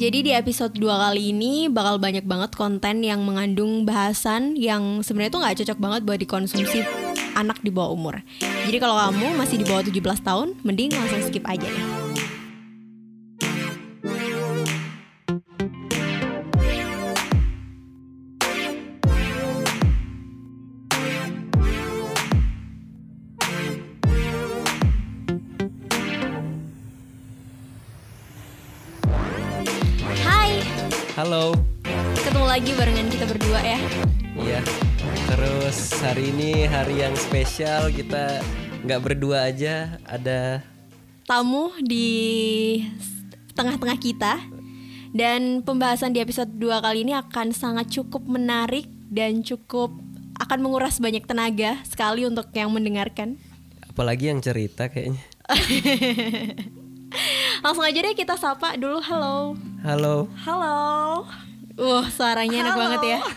Jadi di episode 2 kali ini bakal banyak banget konten yang mengandung bahasan yang sebenarnya tuh nggak cocok banget buat dikonsumsi anak di bawah umur. Jadi kalau kamu masih di bawah 17 tahun, mending langsung skip aja deh. Spesial kita nggak berdua aja, ada tamu di tengah-tengah kita dan pembahasan di episode 2 kali ini akan sangat cukup menarik dan cukup akan menguras banyak tenaga sekali untuk yang mendengarkan. apalagi yang cerita kayaknya. Langsung aja deh kita sapa dulu halo. Halo. Halo. Wah, suaranya enak Halo. banget ya.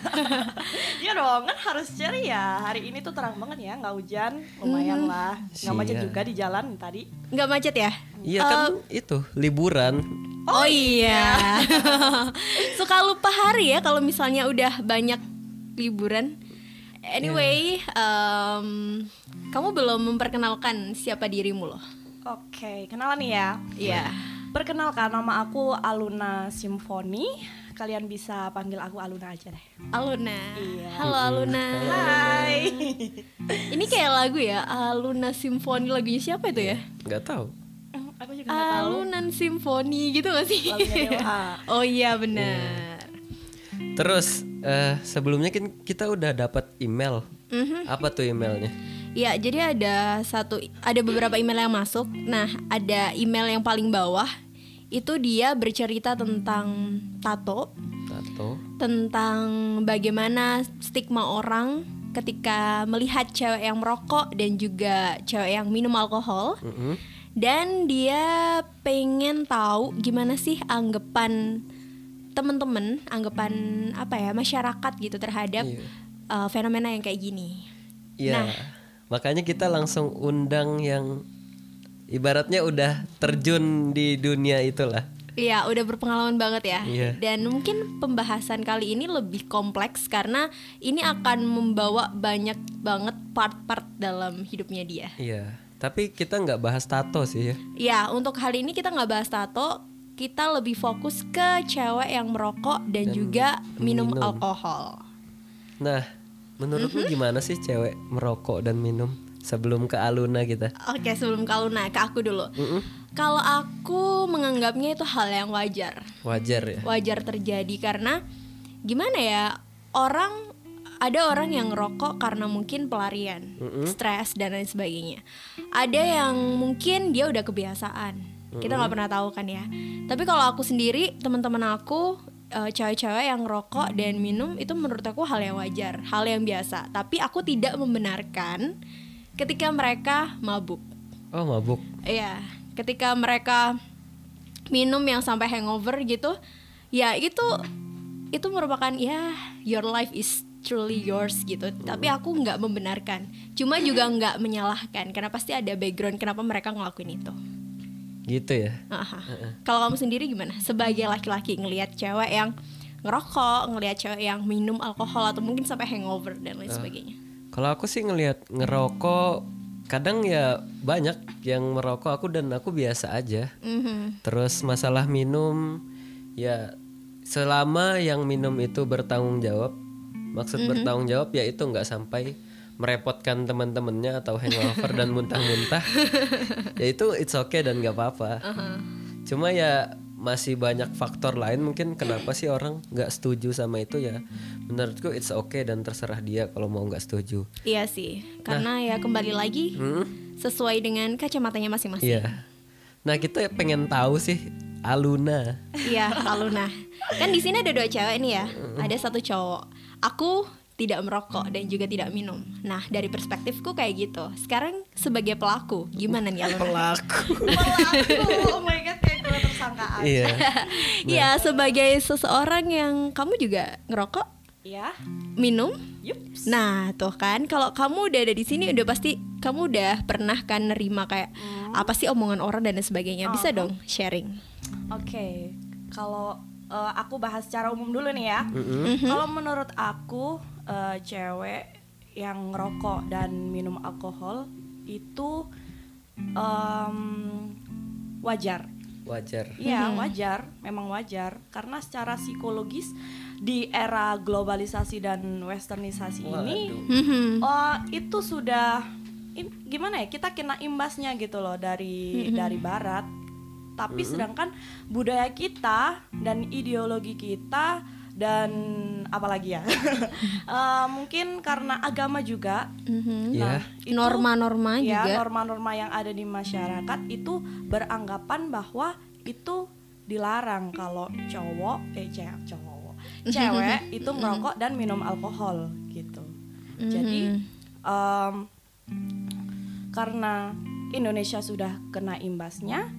Iya dong, kan harus ceria. Hari ini tuh terang banget ya, nggak hujan, lumayan lah. Nggak macet Siap. juga di jalan tadi. Nggak macet ya? Iya kan itu liburan. Oh, iya. Suka lupa hari ya kalau misalnya udah banyak liburan. Anyway, em, kamu belum memperkenalkan siapa dirimu loh. Oke, kenalan nih ya. Iya. Perkenalkan nama aku Aluna Simfoni. Kalian bisa panggil aku Aluna aja deh. Aluna. Iya. Halo Aluna. Hai. Ini kayak lagu ya, Aluna Simfoni lagunya siapa itu ya? Nggak tahu. aku juga nggak tahu. Alunan Simfoni gitu gak sih? Oh iya benar. Terus eh, sebelumnya kan kita udah dapat email. Mhm. Apa tuh emailnya? Ya, jadi ada satu ada beberapa email yang masuk. Nah, ada email yang paling bawah itu dia bercerita tentang tato, Tato. tentang bagaimana stigma orang ketika melihat cewek yang merokok dan juga cewek yang minum alkohol. Mm-mm. Dan dia pengen tahu gimana sih anggapan temen-temen, anggapan apa ya masyarakat gitu terhadap Iya. uh, fenomena yang kayak gini. Iya. Nah. Makanya kita langsung undang yang ibaratnya udah terjun di dunia itulah. Iya, udah berpengalaman banget ya. Iya. Dan mungkin pembahasan kali ini lebih kompleks karena ini akan membawa banyak banget part-part dalam hidupnya dia. Iya. Tapi kita nggak bahas tato sih ya. Ya, untuk kali ini kita nggak bahas tato, kita lebih fokus ke cewek yang merokok dan, juga minum, minum. alkohol. Nah, menurut lu gimana sih cewek merokok dan minum sebelum ke Aluna kita? Oke, sebelum kalau naik ke aku dulu. Mm-mm. Kalau aku menganggapnya itu hal yang wajar. Wajar ya. wajar terjadi karena gimana ya orang ada orang yang ngerokok karena mungkin pelarian, stres dan lain sebagainya. Ada yang mungkin dia udah kebiasaan. Kita nggak pernah tahu kan ya. Tapi kalau aku sendiri, teman-teman aku eh, cewek-cewek yang ngerokok dan minum itu menurut aku hal yang wajar, hal yang biasa. Tapi aku tidak membenarkan ketika mereka mabuk. Oh, mabuk. Iya, ketika mereka minum yang sampai hangover gitu, ya itu itu merupakan ya your life is truly yours gitu. Tapi aku nggak membenarkan, cuma juga nggak menyalahkan karena pasti ada background kenapa mereka ngelakuin itu. Gitu ya. Aha. Kalau kamu sendiri gimana? Sebagai laki-laki ngelihat cewek yang ngerokok, ngelihat cewek yang minum alkohol atau mungkin sampai hangover dan lain sebagainya. Kalau aku sih ngelihat ngerokok kadang ya banyak yang merokok aku dan aku biasa aja. Mhm. Terus masalah minum ya selama yang minum itu bertanggung jawab. Maksud bertanggung jawab ya itu nggak sampai merepotkan teman-temannya atau hangover dan muntah-muntah. ya itu it's okay dan nggak apa-apa. Cuma ya masih banyak faktor lain mungkin kenapa sih orang nggak setuju sama itu ya menurutku it's okay dan terserah dia kalau mau nggak setuju Iya sih, karena ya kembali lagi Hmm? sesuai dengan kacamatanya masing-masing. Iya. Nah kita pengen tahu sih Aluna. Iya, Aluna. Kan di sini ada dua cewek nih ya. Ada satu cowok. Aku tidak merokok dan juga tidak minum. Nah, dari perspektifku kayak gitu. Sekarang sebagai pelaku, gimana nih Aluna? Pelaku. Pelaku, oh my god, kayak gue tersangka aja. iya. Iya, sebagai seseorang yang kamu juga ngerokok, Iya. minum. Yup. Nah, tuh kan kalau kamu udah ada di sini udah pasti kamu udah pernah kan nerima kayak apa sih omongan orang dan sebagainya. Bisa dong sharing. Oke, kalau eh, aku bahas secara umum dulu nih ya. Kalau menurut aku eh, cewek yang ngerokok dan minum alkohol itu em, wajar. wajar Iya wajar, memang wajar karena secara psikologis di era globalisasi dan westernisasi ini, Mhm. oh itu sudah in- gimana ya kita kena imbasnya gitu loh dari dari Barat. Tapi sedangkan budaya kita dan ideologi kita dan apalagi ya, Eh, mungkin karena agama juga. Mhm. ya itu- Norma-norma ya juga. norma-norma yang ada di masyarakat itu beranggapan bahwa itu dilarang kalau cowok eh cewek cowok cewek itu merokok dan minum alkohol gitu. Jadi em, karena Indonesia sudah kena imbasnya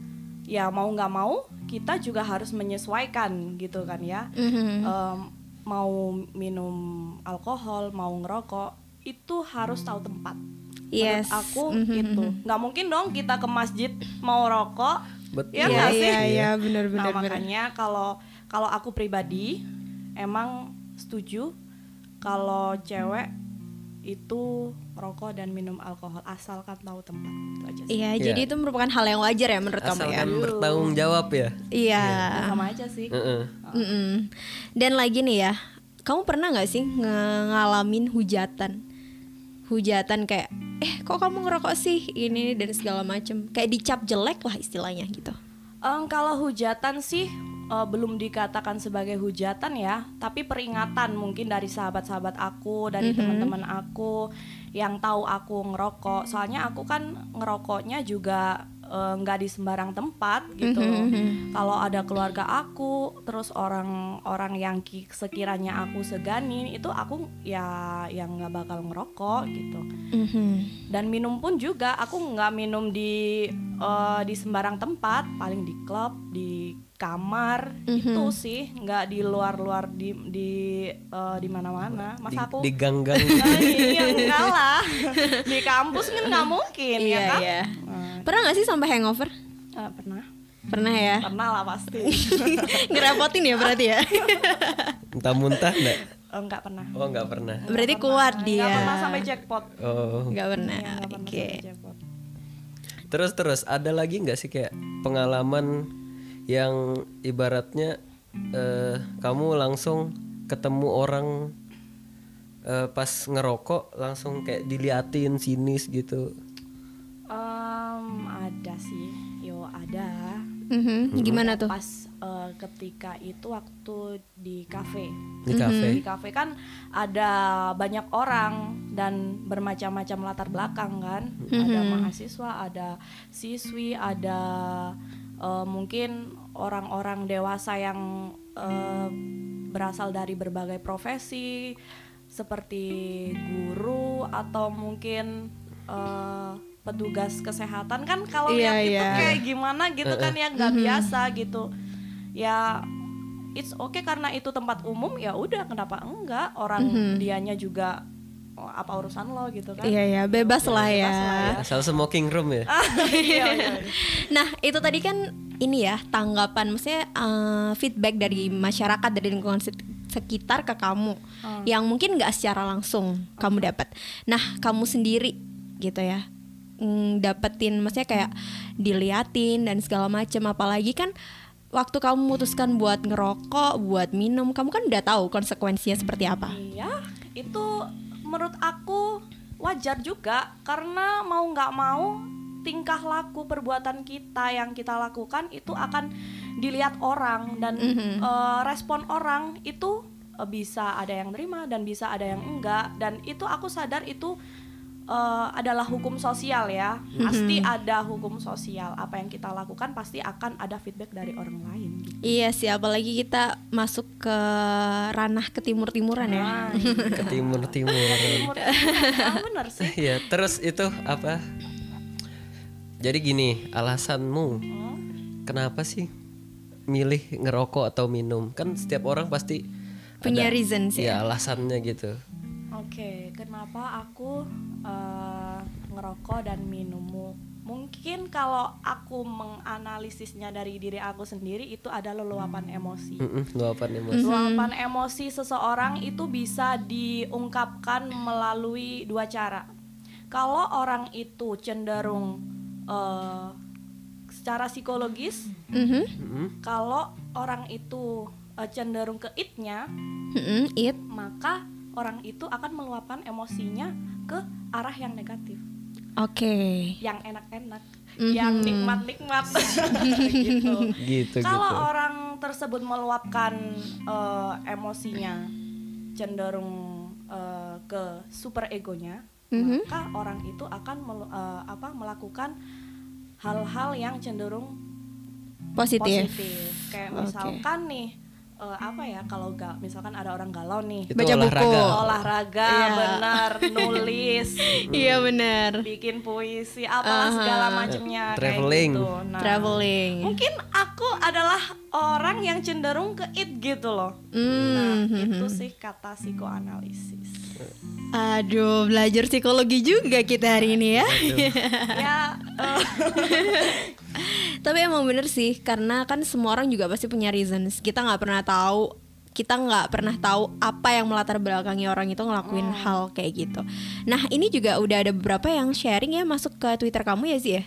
ya mau nggak mau kita juga harus menyesuaikan gitu kan ya Mhm. Em, mau minum alkohol mau ngerokok itu harus tahu tempat Yes. Menurut aku Mhm, itu mhm. nggak mungkin dong kita ke masjid mau rokok betul Iya Iya nggak sih? iya iya benar nah benar makanya kalau kalau aku pribadi emang setuju kalau cewek itu rokok dan minum alkohol asalkan tahu tempat itu aja sih Iya, Iya. jadi itu merupakan hal yang wajar ya menurut kamu ya. asalkan bertanggung jawab ya Iya. sama aja sih Heeh. Mm-mm. Dan lagi nih ya, kamu pernah nggak sih ngalamin hujatan? Hujatan kayak, eh kok kamu ngerokok sih ini dan segala macem. Kayak dicap jelek lah istilahnya gitu. Em, kalau hujatan sih eh, belum dikatakan sebagai hujatan ya, tapi peringatan mungkin dari sahabat-sahabat aku, dari teman-teman aku yang tahu aku ngerokok. Soalnya aku kan ngerokoknya juga eh, nggak di sembarang tempat gitu. Kalau ada keluarga aku, terus orang-orang yang ki- sekiranya aku seganin, itu aku ya yang nggak bakal ngerokok gitu. Dan minum pun juga aku nggak minum di eh, di sembarang tempat. Paling di klub di kamar itu sih nggak di luar-luar di di eh, di mana-mana di, masa aku di gang-gang Ah, iya enggak lah di kampus kan nggak mungkin ya Iya kan iya. Nah, Pernah nggak sih sampai hangover? eh, pernah Pernah ya. pernah lah pasti Ngerepotin ya berarti ya. muntah-muntah enggak Eh, nggak pernah oh nggak pernah berarti kuat nggak dia. pernah sampai jackpot oh Nggak pernah. Nggak pernah Oke. jackpot terus terus ada lagi nggak sih kayak pengalaman yang ibaratnya eh, kamu langsung ketemu orang eh, pas ngerokok langsung kayak diliatin sinis gitu. Em, ada sih. Yo ada. Mhm. Gimana tuh? pas eh, ketika itu waktu di kafe. Di kafe? Di kafe kan ada banyak orang dan bermacam-macam latar belakang kan. Ada mahasiswa ada siswi ada eh, mungkin orang-orang dewasa yang eh, berasal dari berbagai profesi seperti guru atau mungkin eh, petugas kesehatan. Kan kalau Iya, lihat itu iya. kayak gimana gitu kan ya nggak biasa gitu. Ya it's okay karena itu tempat umum ya udah kenapa enggak? Orang dianya juga apa urusan lo gitu kan Iya ya, bebas lah ya. Bebas lah ya. asal smoking room ya Iya, iya. Nah, itu tadi kan ini ya tanggapan, maksudnya eh, feedback dari masyarakat dari lingkungan sek- sekitar ke kamu, yang mungkin nggak secara langsung kamu dapat. Nah, kamu sendiri gitu ya, mm, dapetin, maksudnya kayak diliatin dan segala macam. Apalagi kan waktu kamu memutuskan buat ngerokok, buat minum, kamu kan udah tahu konsekuensinya seperti apa. Iya, itu menurut aku wajar juga karena mau nggak mau tingkah laku perbuatan kita yang kita lakukan itu akan dilihat orang dan eh, respon orang itu eh, bisa ada yang terima dan bisa ada yang enggak. Dan itu aku sadar itu eh, adalah hukum sosial ya. Pasti ada hukum sosial. Apa yang kita lakukan pasti akan ada feedback dari orang lain gitu. Iya sih, apalagi kita masuk ke ranah ketimur-timuran ya. Nah, ke timur timur ah, bener sih. Ya terus itu apa? Jadi gini alasanmu. Hmm. kenapa sih milih ngerokok atau minum? Kan setiap orang pasti Punya ada- reason sih ya alasannya gitu Oke, kenapa aku eh, ngerokok dan minum Mungkin kalau aku menganalisisnya dari diri aku sendiri itu adalah luapan emosi. Mm-mm, luapan emosi. Luapan emosi seseorang itu bisa diungkapkan melalui dua cara. Kalau orang itu cenderung eh, secara psikologis, Mhm. Mm-mm. kalau orang itu eh, cenderung ke it-nya, Mhm, It. maka orang itu akan meluapkan emosinya ke arah yang negatif, Oke. yang enak-enak, Mhm. yang nikmat-nikmat gitu. Gitu Kalau gitu. orang tersebut meluapkan eh, emosinya cenderung eh, ke super egonya, Mhm. maka orang itu akan melu- eh, apa melakukan hal-hal yang cenderung Positif. positif. Kayak Oke. misalkan nih eh, apa ya kalau ga, misalkan ada orang galau nih, Itu Baca buku. olahraga. olahraga, Iya. benar, nulis, Iya benar. bikin puisi, apalah segala macamnya Traveling. kayak gitu. Nah, Traveling. Mungkin aku adalah orang yang cenderung ke it gitu loh. Nah, Hmm. itu sih kata psikoanalisis. Aduh, belajar psikologi juga kita hari ini ya. ya, eh, Tapi emang bener sih, karena kan semua orang juga pasti punya reasons. Kita nggak pernah tahu, kita nggak pernah tahu apa yang melatar belakangi orang itu ngelakuin hal kayak gitu. Nah, ini juga udah ada beberapa yang sharing ya masuk ke Twitter kamu ya sih ya.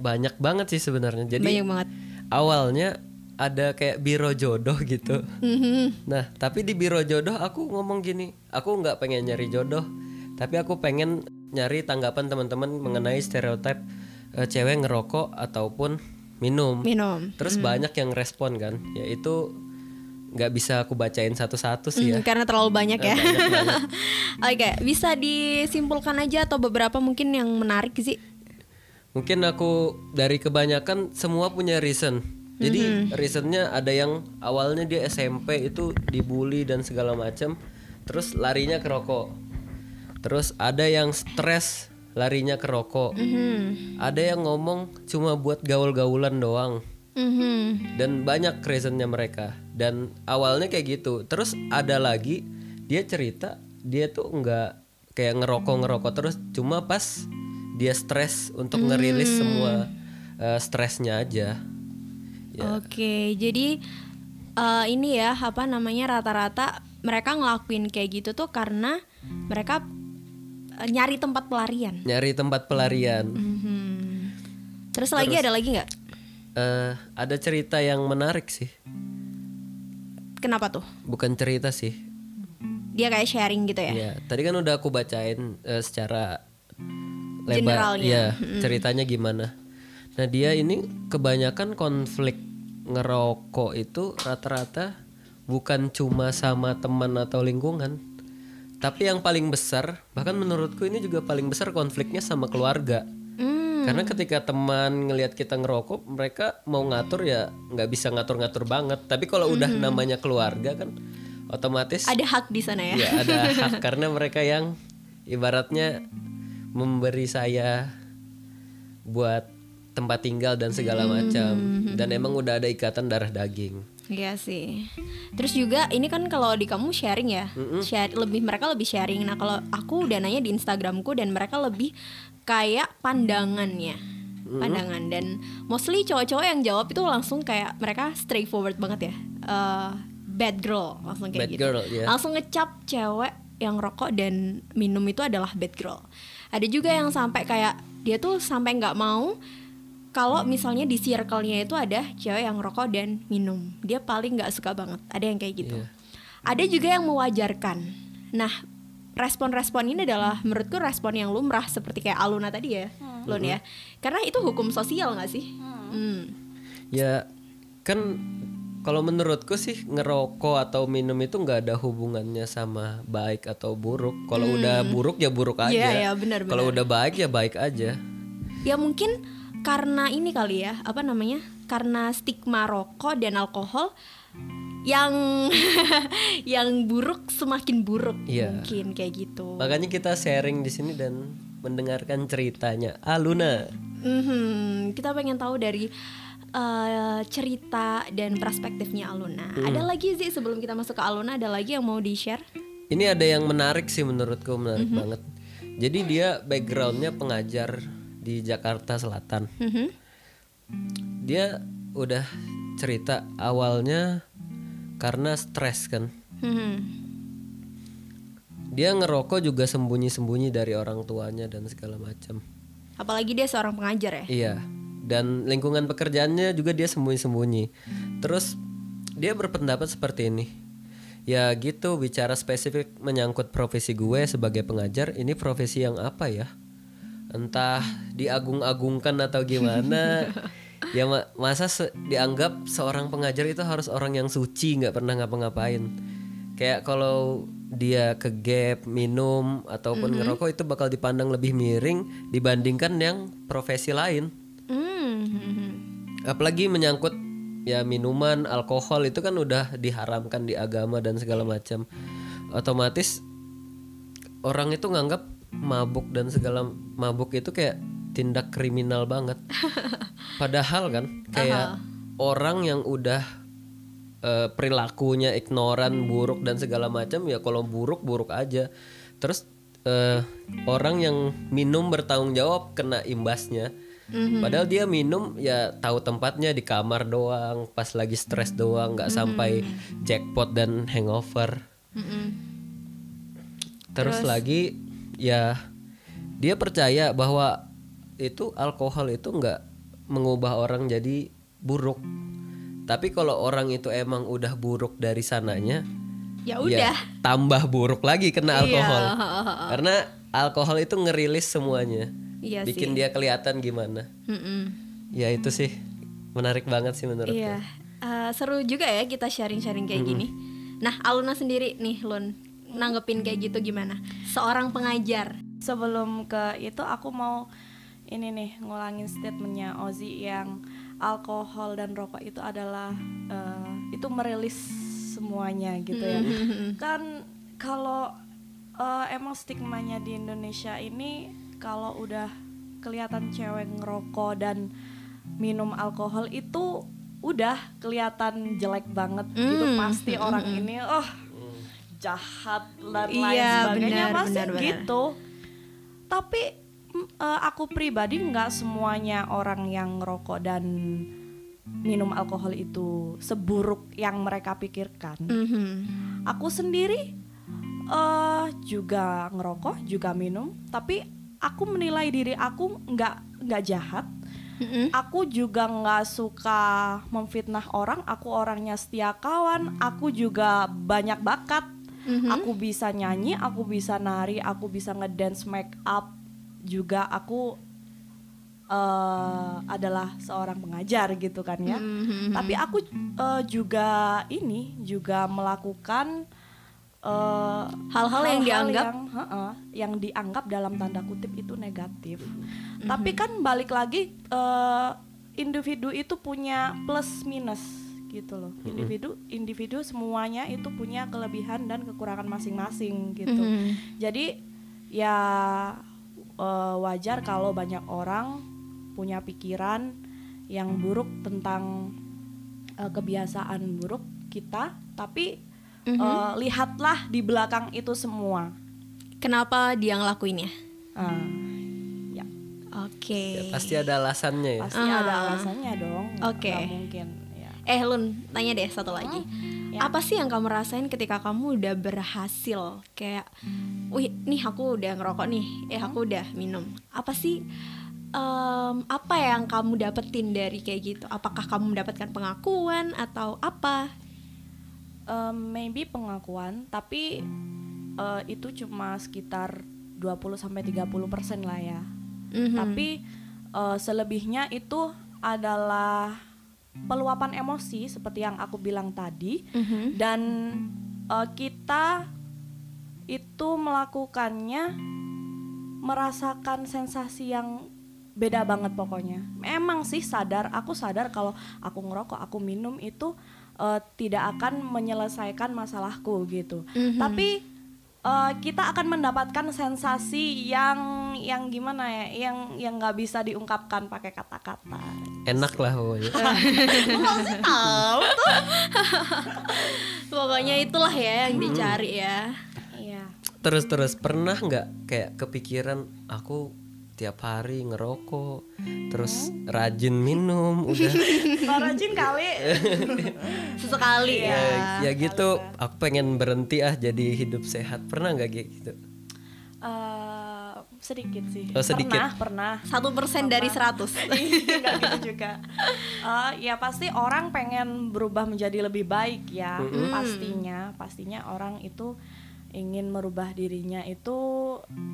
Banyak banget sih sebenarnya. Jadi Banyak banget. awalnya ada kayak biro jodoh gitu. Mhm. Nah, tapi di biro jodoh aku ngomong gini, aku nggak pengen nyari jodoh, tapi aku pengen nyari tanggapan teman-teman mengenai stereotip eh, cewek ngerokok ataupun minum. Minum. Terus banyak yang respon kan, yaitu nggak bisa aku bacain satu-satu sih ya. Hmm, karena terlalu banyak ya. banyak banget. Oke, bisa disimpulkan aja atau beberapa mungkin yang menarik sih. Mungkin aku dari kebanyakan semua punya reason. Jadi reasonnya ada yang awalnya dia SMP itu dibully dan segala macam, terus larinya ke rokok. Terus ada yang stres larinya ke rokok. Mhm. Ada yang ngomong cuma buat gaul-gaulan doang. Mhm. Dan banyak reasonnya mereka. Dan awalnya kayak gitu. Terus ada lagi dia cerita dia tuh nggak kayak ngerokok ngerokok terus cuma pas dia stres untuk ngerilis semua eh, stresnya aja. Ya. Oke, jadi eh, ini ya apa namanya rata-rata mereka ngelakuin kayak gitu tuh karena mereka nyari tempat pelarian. Nyari tempat pelarian. Mhm. Terus, lagi ada lagi nggak? Eh, ada cerita yang menarik sih. Kenapa tuh? Bukan cerita sih. Dia kayak sharing gitu ya? Ya, tadi kan udah aku bacain eh, secara lebar Generalnya. ya ceritanya gimana. Nah, dia ini kebanyakan konflik ngerokok itu rata-rata bukan cuma sama teman atau lingkungan. Tapi yang paling besar, bahkan menurutku ini juga paling besar konfliknya sama keluarga. Hmm. Karena ketika teman ngelihat kita ngerokok, mereka mau ngatur ya nggak bisa ngatur-ngatur banget. Tapi kalau udah namanya keluarga kan, otomatis Ada hak di sana ya? ya ada hak karena mereka yang ibaratnya memberi saya buat tempat tinggal dan segala Hmm. macam dan emang udah ada ikatan darah daging Iya sih. Terus juga ini kan kalau di kamu sharing ya, share lebih mereka lebih sharing. Nah kalau aku udah nanya di Instagramku dan mereka lebih kayak pandangannya, pandangan dan mostly cowok-cowok yang jawab itu langsung kayak mereka straightforward banget ya, Eh, bad girl langsung kayak Bad gitu. girl, ya. Langsung ngecap cewek yang rokok dan minum itu adalah bad girl. Ada juga yang sampai kayak dia tuh sampai nggak mau kalau misalnya di circle-nya itu ada cewek yang rokok dan minum, dia paling nggak suka banget. Ada yang kayak gitu. Iya. Ada juga yang mewajarkan. Nah, respon-respon ini adalah menurutku respon yang lumrah seperti kayak Aluna tadi ya, Lun ya. Karena itu hukum sosial nggak sih? Hmm. ya kan kalau menurutku sih ngerokok atau minum itu nggak ada hubungannya sama baik atau buruk kalau udah buruk ya buruk aja Iya, iya, benar, kalau udah baik ya baik aja Ya mungkin karena ini kali ya, apa namanya? Karena stigma rokok dan alkohol yang yang buruk semakin buruk Iya. mungkin kayak gitu. makanya kita sharing di sini dan mendengarkan ceritanya Aluna Mhm, kita pengen tahu dari eh, cerita dan perspektifnya Aluna. Ada lagi sih sebelum kita masuk ke Aluna, ada lagi yang mau di share? Ini ada yang menarik sih menurutku menarik banget. Jadi dia backgroundnya pengajar di Jakarta Selatan. Mhm. Dia udah cerita awalnya karena stres kan. Mhm. Dia ngerokok juga sembunyi-sembunyi dari orang tuanya dan segala macam. Apalagi dia seorang pengajar ya. Iya. Dan lingkungan pekerjaannya juga dia sembunyi-sembunyi. Terus dia berpendapat seperti ini. Ya gitu bicara spesifik menyangkut profesi gue sebagai pengajar, ini profesi yang apa ya? Entah diagung-agungkan atau gimana. ya ma- masa se- dianggap seorang pengajar itu harus orang yang suci nggak pernah ngapa-ngapain. Kayak kalau dia ke gap, minum ataupun ngerokok itu bakal dipandang lebih miring dibandingkan yang profesi lain. Hmm. Apalagi menyangkut ya minuman, alkohol itu kan udah diharamkan di agama dan segala macam. Otomatis orang itu nganggap mabuk dan segala mabuk itu kayak tindak kriminal banget. Padahal kan kayak orang yang udah eh, perilakunya ignoran, buruk dan segala macam ya kalau buruk buruk aja. Terus eh, orang yang minum bertanggung jawab kena imbasnya. Padahal dia minum ya tahu tempatnya di kamar doang, pas lagi stres doang, nggak sampai jackpot dan hangover. Mhm. Terus, lagi ya dia percaya bahwa itu alkohol itu nggak mengubah orang jadi buruk. Tapi kalau orang itu emang udah buruk dari sananya, Ya ya udah. tambah buruk lagi kena Iya, alkohol. ha. Karena alkohol itu ngerilis semuanya. Iya bikin sih. dia kelihatan gimana. Mm-mm. Ya itu sih menarik banget sih menurut Iya. Eh, seru juga ya kita sharing-sharing kayak gini. Nah, Aluna sendiri nih, Lun, nanggepin kayak gitu gimana? Seorang pengajar. Sebelum ke itu aku mau ini nih ngulangin statementnya Ozi yang alkohol dan rokok itu adalah eh, itu merilis semuanya gitu ya. Kan kalau eh, emang stigmanya di Indonesia ini kalau udah kelihatan cewek ngerokok dan minum alkohol itu udah kelihatan jelek banget gitu Mm, pasti orang ini oh jahat dan lain Iya, sebagainya benar, pasti benar, benar. gitu tapi mm, eh, aku pribadi nggak semuanya orang yang ngerokok dan minum alkohol itu seburuk yang mereka pikirkan Mhm. aku sendiri eh juga ngerokok juga minum tapi aku menilai diri aku nggak nggak jahat Mm-mm. aku juga nggak suka memfitnah orang aku orangnya setia kawan aku juga banyak bakat Mhm. aku bisa nyanyi aku bisa nari aku bisa ngedance make up juga aku eh, adalah seorang pengajar gitu kan ya Mhm. tapi aku eh, juga ini juga melakukan eh, Hal-hal yang dianggap- yang, heeh, yang dianggap dalam tanda kutip itu negatif. Mhm. Tapi kan balik lagi eh, individu itu punya plus minus gitu loh. Individu individu semuanya itu punya kelebihan dan kekurangan masing-masing gitu. Mhm. Jadi ya eh, wajar kalau banyak orang punya pikiran yang buruk tentang eh, kebiasaan buruk kita, tapi Mhm. eh, lihatlah di belakang itu semua. Kenapa dia ngelakuinnya? Ah, ya, Oke. Ya, pasti ada alasannya ya. pasti ada alasannya dong. Ah. Oke. Nggak mungkin. Eh Lun, tanya deh satu lagi. Ya. Apa sih yang kamu rasain ketika kamu udah berhasil kayak, wih, nih aku udah ngerokok nih, eh aku udah minum. Apa sih em, apa yang kamu dapetin dari kayak gitu? Apakah kamu mendapatkan pengakuan atau apa? Eh, maybe pengakuan, tapi eh, itu cuma sekitar 20 sampai 30 persen lah ya. Mhm. Tapi eh, selebihnya itu adalah peluapan emosi seperti yang aku bilang tadi Mhm. dan eh, kita itu melakukannya merasakan sensasi yang beda banget pokoknya. Memang sih sadar, aku sadar kalau aku ngerokok, aku minum itu eh, tidak akan menyelesaikan masalahku gitu. Mhm. Tapi eh, kita akan mendapatkan sensasi yang yang gimana ya, yang yang nggak bisa diungkapkan pakai kata-kata. Enak lah pokoknya. Tahu tuh? Pokoknya itulah ya yang dicari ya. Iya. Terus terus pernah nggak kayak kepikiran aku tiap hari ngerokok terus rajin minum udah. Rajin kali. Sesekali ya ya. gitu. Aku pengen berhenti ah jadi hidup sehat. Pernah nggak kayak gitu? Eh, sedikit sih. Oh, sedikit. pernah pernah. Satu persen dari seratus. Enggak gitu juga. Eh, ya pasti orang pengen berubah menjadi lebih baik ya. Pastinya, pastinya orang itu ingin merubah dirinya itu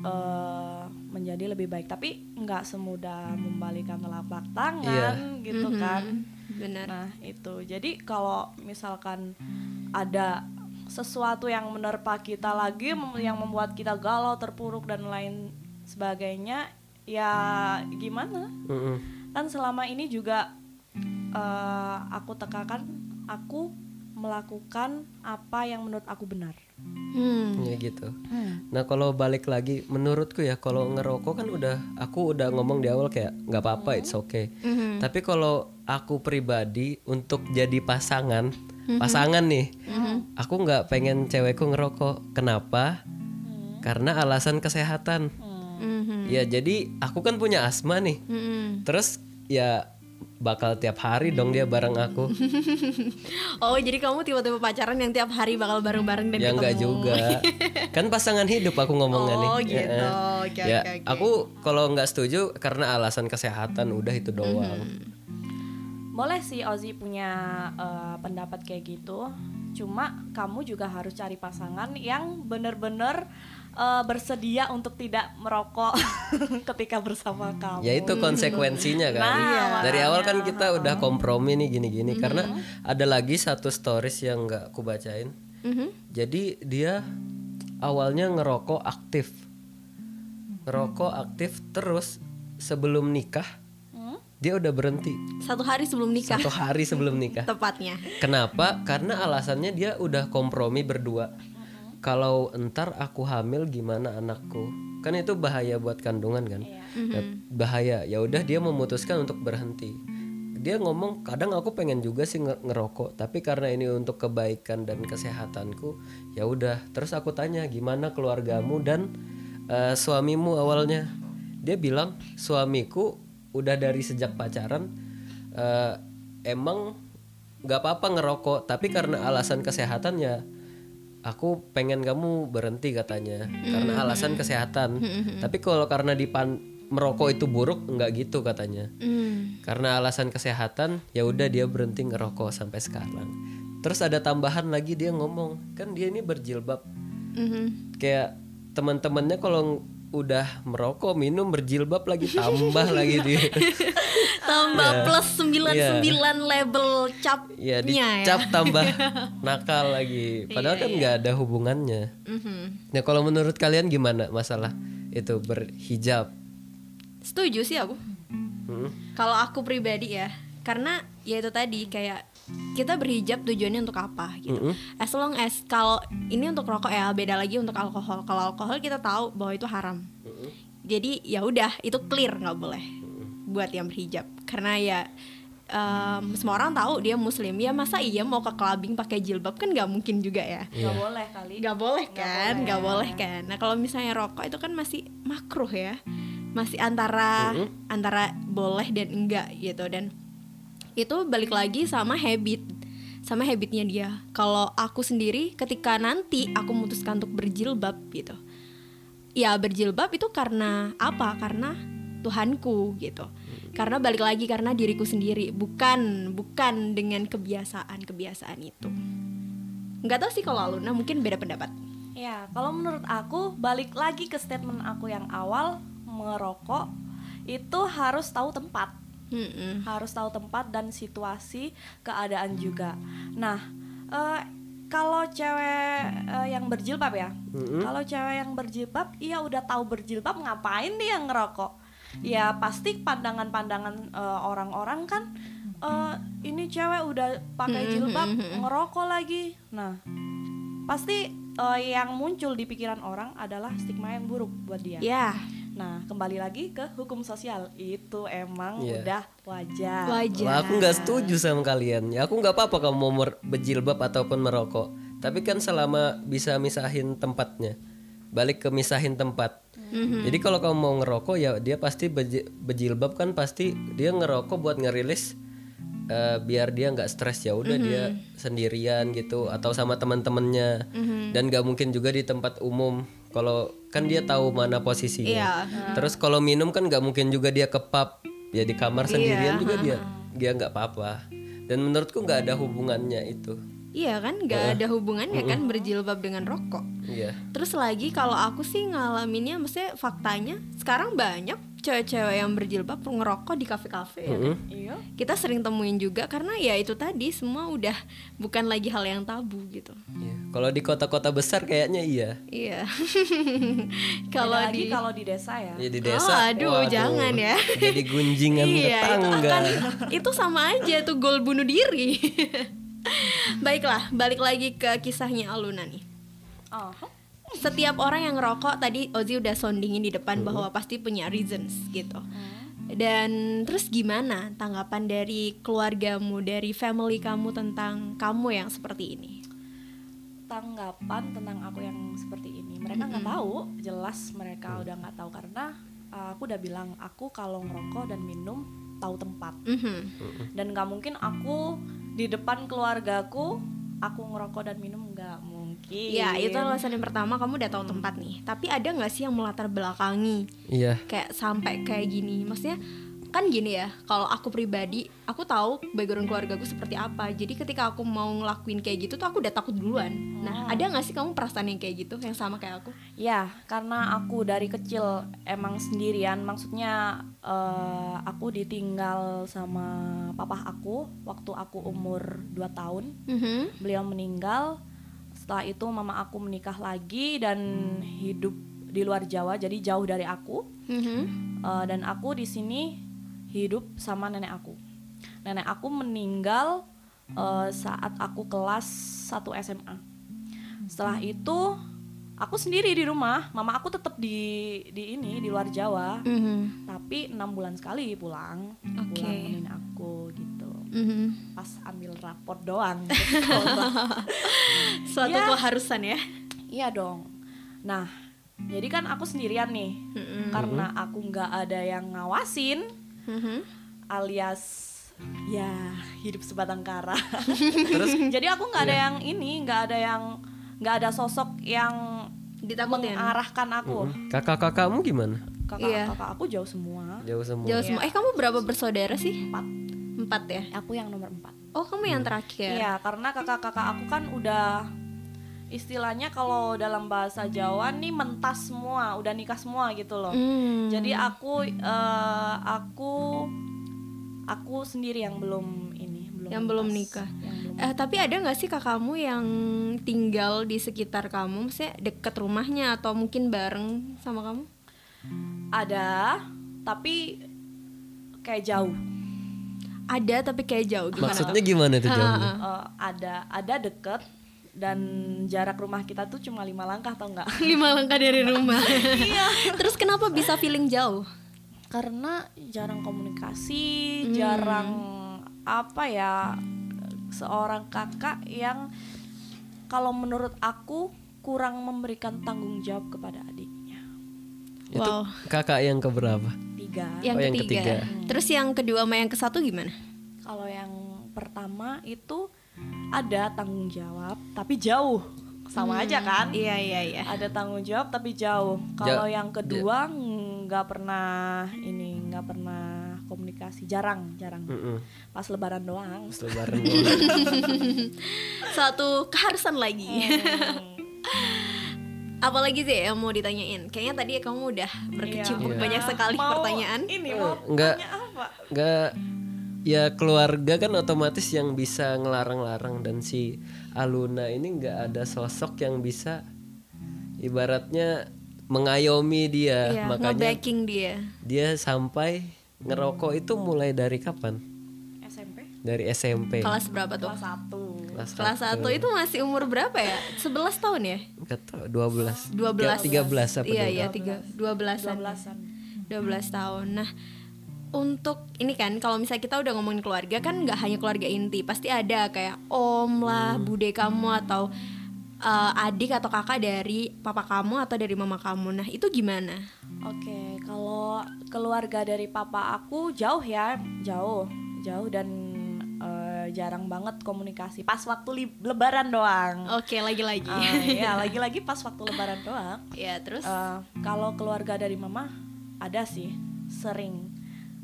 eh, menjadi lebih baik. Tapi nggak semudah membalikan telapak tangan gitu kan. benar Nah itu. Jadi kalau misalkan ada sesuatu yang menerpa kita lagi, yang membuat kita galau, terpuruk dan lain sebagainya, ya gimana? Mm-mm. kan selama ini juga eh, aku tekankan aku melakukan apa yang menurut aku benar. Hmm. ya gitu. Nah kalau balik lagi menurutku ya kalau ngerokok kan udah aku udah ngomong di awal kayak nggak apa-apa it's okay. Tapi kalau aku pribadi untuk jadi pasangan pasangan nih aku nggak pengen cewekku ngerokok. Kenapa? Karena alasan kesehatan. Mhm. ya jadi aku kan punya asma nih. Mhm. terus ya bakal tiap hari dong dia bareng aku oh jadi kamu tiba-tiba pacaran yang tiap hari bakal bareng-bareng dan ya ketemu enggak juga kan pasangan hidup aku ngomongnya nih Oh, Ya, gitu. eh. Oke, ya oke. aku kalau nggak setuju karena alasan kesehatan udah itu doang Boleh sih Ozi punya eh, pendapat kayak gitu. Cuma kamu juga harus cari pasangan yang benar-benar eh, bersedia untuk tidak merokok ketika bersama kamu. ya itu konsekuensinya kan. Nah, dari awal kan kita udah kompromi nih gini-gini. Karena ada lagi satu stories yang nggak aku bacain. Mhm. jadi dia awalnya ngerokok aktif. Ngerokok aktif terus sebelum nikah Hmm? dia udah berhenti. Satu hari sebelum nikah? Satu hari sebelum nikah. Tepatnya. Kenapa? Karena alasannya dia udah kompromi berdua. Kalau entar aku hamil gimana anakku? Kan itu bahaya buat kandungan kan? Nah, bahaya. Ya udah dia memutuskan untuk berhenti. Dia ngomong, kadang aku pengen juga sih nge- ngerokok, tapi karena ini untuk kebaikan dan kesehatanku, ya udah. Terus aku tanya, gimana keluargamu dan eh, suamimu awalnya? Dia bilang, suamiku udah dari sejak pacaran eh, emang nggak apa-apa ngerokok tapi karena alasan kesehatan ya aku pengen kamu berhenti katanya. Karena alasan kesehatan. Tapi kalau karena dipan merokok itu buruk nggak gitu katanya. Hmm. karena alasan kesehatan ya udah dia berhenti ngerokok sampai sekarang. Terus ada tambahan lagi dia ngomong kan dia ini berjilbab. Mhm. kayak teman-temannya kalau udah merokok minum berjilbab lagi tambah lagi dia. Tambah plus 99 label capnya ya. ya dicap tambah nakal lagi. Padahal kan nggak ada hubungannya. Mhm. nah kalau menurut kalian gimana masalah itu berhijab? Setuju sih aku. Hmm? kalau aku pribadi ya karena ya itu tadi kayak kita berhijab tujuannya untuk apa gitu. As long as kalau ini untuk rokok ya beda lagi untuk alkohol. Kalau alkohol kita tahu bahwa itu haram. Jadi ya udah itu clear nggak boleh buat yang berhijab. Karena ya em, semua orang tahu dia muslim. Ya masa iya mau ke clubbing pakai jilbab? Kan nggak mungkin juga ya. Nggak boleh kali. nggak boleh kan? nggak boleh kan? Nah kalau misalnya rokok itu kan masih makruh ya. Masih antara antara boleh dan enggak gitu. Dan itu balik lagi sama habit sama habitnya dia. Kalau aku sendiri ketika nanti aku memutuskan untuk berjilbab gitu. Ya berjilbab itu karena apa? Karena Tuhanku gitu. Karena balik lagi karena diriku sendiri bukan bukan dengan kebiasaan kebiasaan itu. Nggak tahu sih kalau Aluna mungkin beda pendapat. Ya, kalau menurut aku balik lagi ke statement aku yang awal merokok itu harus tahu tempat. Mm-mm. harus tahu tempat dan situasi keadaan juga. Nah, eh, kalau cewek eh, yang berjilbab ya, kalau cewek yang berjilbab, iya udah tahu berjilbab ngapain dia ngerokok? Ya pasti pandangan-pandangan eh, orang-orang kan, eh, ini cewek udah pakai jilbab ngerokok lagi. Nah, pasti eh, yang muncul di pikiran orang adalah stigma yang buruk buat dia. ya Nah, kembali lagi ke hukum sosial. Itu emang Iya. udah wajar. wajar. Lah, aku nggak setuju sama kalian. Ya aku nggak apa-apa kamu mau mer- berjilbab ataupun merokok. Tapi kan selama bisa misahin tempatnya balik ke misahin tempat. Jadi kalau kamu mau ngerokok ya dia pasti beji- bejilbab kan pasti dia ngerokok buat ngerilis eh, biar dia nggak stres. Ya udah dia sendirian gitu atau sama teman-temannya. Dan nggak mungkin juga di tempat umum kalau kan dia tahu mana posisinya. Iya. Terus kalau minum kan nggak mungkin juga dia ke pub ya di kamar sendirian juga dia dia nggak apa-apa. Dan menurutku nggak ada hubungannya itu. Iya kan, nggak ada hubungannya kan berjilbab dengan rokok. Iya. Terus lagi kalau aku sih ngalaminnya, maksudnya faktanya sekarang banyak cewek-cewek yang berjilbab ngerokok di kafe-kafe. ya kan? Iya. Kita sering temuin juga karena ya itu tadi semua udah bukan lagi hal yang tabu gitu. Iya. Kalau di kota-kota besar kayaknya iya. Iya. Kalau di kalau di desa ya. Ya di Oh, desa. aduh, jangan ya. Jadi gunjingan iya, itu tetangga. kan itu sama aja tuh gol bunuh diri. Baiklah, balik lagi ke kisahnya Aluna nih. Oh. Setiap orang yang ngerokok tadi Ozi udah soundingin di depan bahwa pasti punya reasons gitu. Dan terus gimana tanggapan dari keluargamu, dari family kamu tentang kamu yang seperti ini? tanggapan tentang aku yang seperti ini mereka nggak tahu. Jelas mereka udah nggak tahu karena uh, aku udah bilang aku kalau ngerokok dan minum tahu tempat. Mhm. dan nggak mungkin aku di depan keluargaku aku ngerokok dan minum nggak mungkin Ya itu alasan yang pertama kamu udah tahu tempat nih. Tapi ada nggak sih yang melatar belakangi Iya. kayak sampai kayak gini? Maksudnya kan gini ya. Kalau aku pribadi, aku tahu background keluargaku seperti apa. Jadi ketika aku mau ngelakuin kayak gitu tuh aku udah takut duluan. Nah ada nggak sih kamu perasaan yang kayak gitu yang sama kayak aku? Ya, karena aku dari kecil emang sendirian, maksudnya eh, aku ditinggal sama papa aku waktu aku umur 2 tahun. Mhm. Beliau meninggal. Setelah itu mama aku menikah lagi dan hidup di luar Jawa, jadi jauh dari aku. Mhm. Eh, dan aku di sini hidup sama nenek aku. Nenek aku meninggal eh, saat aku kelas 1 SMA. Setelah itu aku sendiri di rumah, mama aku tetap di di ini di luar Jawa, Mhm. tapi enam bulan sekali pulang, Oke. pulang nemenin aku gitu. Mhm. Pas ambil raport doang. Suatu Ya. keharusan ya. iya dong. Nah, jadi kan aku sendirian nih, Mhm. karena aku nggak ada yang ngawasin, Mhm. alias ya hidup sebatang kara. Terus Jadi aku nggak ada Iya. yang ini, nggak ada yang nggak ada sosok yang Ditakutin. mengarahkan aku. mm, kakak-kakakmu gimana? Kakak Iya. kakak aku jauh semua. Jauh semua. Jauh semua. Eh kamu berapa bersaudara sih? Empat. Empat ya. Aku yang nomor empat. Oh kamu yang terakhir. Iya, karena kakak-kakak aku kan udah istilahnya kalau dalam bahasa Jawa nih mentas semua, udah nikah semua gitu loh. Hmm. Jadi aku eh, aku aku sendiri yang belum ini, belum Yang belum nikah. Yang belum Eh, tapi ada nggak sih kakakmu yang tinggal di sekitar kamu, maksudnya deket rumahnya atau mungkin bareng sama kamu? ada, tapi kayak jauh. Ada tapi kayak jauh gimana? Maksudnya gimana tuh jauhnya? Eh, ada ada deket dan jarak rumah kita tuh cuma lima langkah tau nggak? Lima langkah dari rumah. Terus kenapa bisa feeling jauh? Karena jarang komunikasi, jarang apa ya seorang kakak yang kalau menurut aku kurang memberikan tanggung jawab kepada adiknya. Itu Wow. kakak yang keberapa? Tiga. Yang Oh, yang ketiga. ketiga. Terus yang kedua sama yang ke satu gimana? Kalau yang pertama itu ada tanggung jawab tapi jauh. Sama aja kan? Iya iya iya. Ada tanggung jawab tapi jauh. Kalau yang kedua nggak pernah ini nggak pernah komunikasi, jarang, jarang. Mm-mm. Pas lebaran doang. Pas lebaran doang. Satu keharusan lagi. Hmm. Apalagi sih yang mau ditanyain? Kayaknya tadi kamu udah berkecimpung Iya. banyak sekali Mau pertanyaan. Ini mau Enggak. tanya apa? Enggak ya keluarga kan otomatis yang bisa ngelarang-larang dan si Aluna ini nggak ada sosok yang bisa ibaratnya mengayomi dia Iya, makanya dia. dia sampai ngerokok itu mulai dari kapan SMP dari SMP Kelas berapa tuh? kelas 1. Kelas Kelas satu. 1 itu masih umur berapa ya? 11 tahun ya? nggak tahu 12 12 13 apa Iya iya tiga 12-an 12-an. 12 tahun Nah untuk ini kan kalau misalnya kita udah ngomongin keluarga kan nggak hanya keluarga inti pasti ada kayak om lah bude kamu atau eh, adik atau kakak dari papa kamu atau dari mama kamu. Nah, itu gimana? Oke, kalau keluarga dari papa aku jauh ya, jauh, jauh dan jarang banget komunikasi. Pas waktu lebaran doang. Oke, lagi-lagi. Ah, ya, lagi-lagi pas waktu lebaran doang. ya, terus Eh, kalau keluarga dari mama ada sih, sering.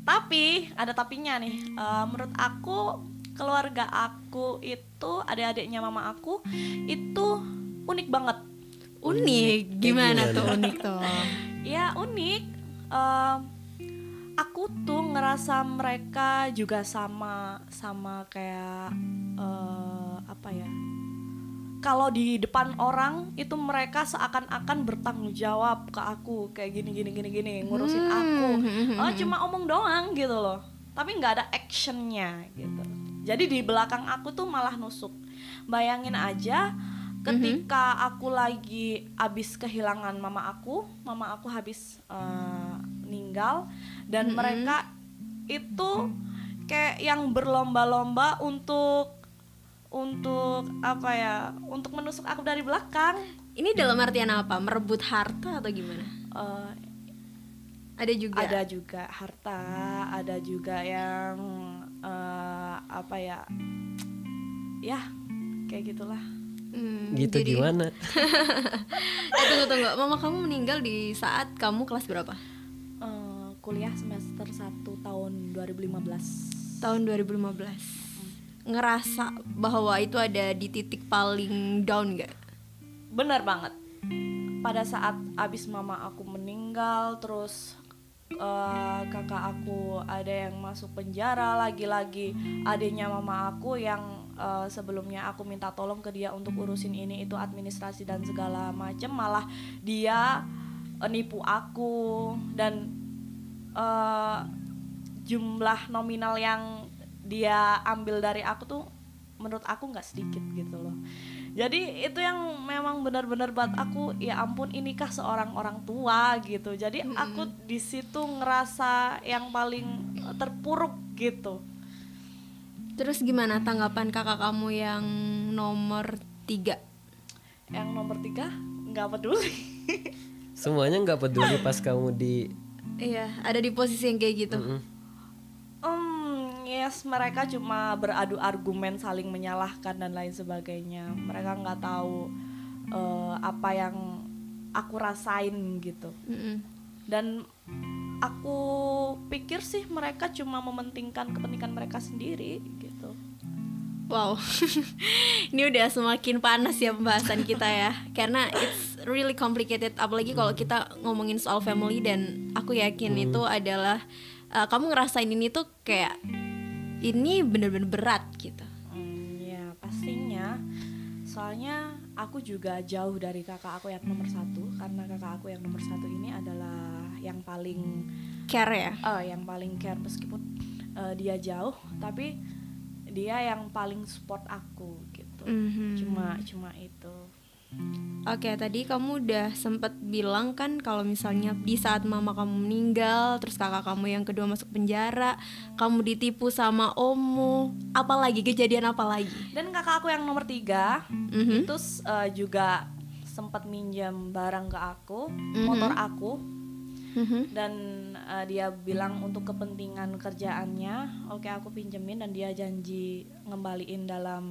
Tapi ada tapinya nih. Eh, menurut aku keluarga aku itu adik-adiknya mama aku itu unik banget. unik. Gimana gimana? tuh unik tuh? Ya unik. Eh, aku tuh ngerasa mereka juga sama sama kayak eh, apa ya? Kalau di depan orang itu mereka seakan-akan bertanggung jawab ke aku kayak gini gini gini gini ngurusin aku. Oh cuma omong doang gitu loh. Tapi nggak ada actionnya gitu. Jadi di belakang aku tuh malah nusuk. Bayangin aja ketika aku lagi abis kehilangan mama aku, mama aku habis eh, meninggal dan mereka itu kayak yang berlomba-lomba untuk untuk apa ya? Untuk menusuk aku dari belakang. Ini dalam artian apa? Merebut harta atau gimana? Eh, Ada juga. ada juga harta ada juga yang eh, apa ya ya kayak gitulah Hmm, gitu jadi- gimana Eh, tunggu tunggu. Mama kamu meninggal di saat kamu kelas berapa? Kuliah semester 1 tahun 2015 Tahun 2015. Ngerasa bahwa itu ada di titik paling down gak? bener banget pada saat abis mama aku meninggal terus eh, kakak aku ada yang masuk penjara lagi-lagi adiknya mama aku yang eh, sebelumnya aku minta tolong ke dia untuk urusin ini itu administrasi dan segala macem malah dia eh, nipu aku dan eh, jumlah nominal yang dia ambil dari aku tuh menurut aku nggak sedikit gitu loh. Jadi itu yang memang benar-benar buat aku ya ampun inikah seorang orang tua gitu. Jadi aku di situ ngerasa yang paling terpuruk gitu. Terus gimana tanggapan kakak kamu yang nomor tiga? yang nomor tiga? Nggak peduli. Semuanya nggak peduli pas kamu di Iya, ada di posisi yang kayak gitu. Mm-mm. Hmm, yes mereka cuma beradu argumen saling menyalahkan dan lain sebagainya mereka nggak tahu eh, apa yang aku rasain gitu Mm-mm. dan aku pikir sih mereka cuma mementingkan kepentingan mereka sendiri gitu Wow, ini udah semakin panas ya pembahasan kita ya, karena it's really complicated. Apalagi kalau kita ngomongin soal family dan aku yakin itu adalah uh, kamu ngerasain ini tuh kayak ini bener-bener berat gitu. Hmm, ya pastinya soalnya aku juga jauh dari kakak aku yang nomor satu karena kakak aku yang nomor satu ini adalah yang paling Care ya. eh, yang paling care meskipun eh, dia jauh tapi dia yang paling support aku gitu Mhm. cuma cuma itu Oke, tadi kamu udah sempet bilang kan kalau misalnya di saat mama kamu meninggal, terus kakak kamu yang kedua masuk penjara, kamu ditipu sama omu, apalagi kejadian apa lagi? dan kakak aku yang nomor tiga Mhm. itu eh, juga sempat minjam barang ke aku motor aku Mhm. dan eh, dia bilang untuk kepentingan kerjaannya oke aku pinjemin dan dia janji ngembaliin dalam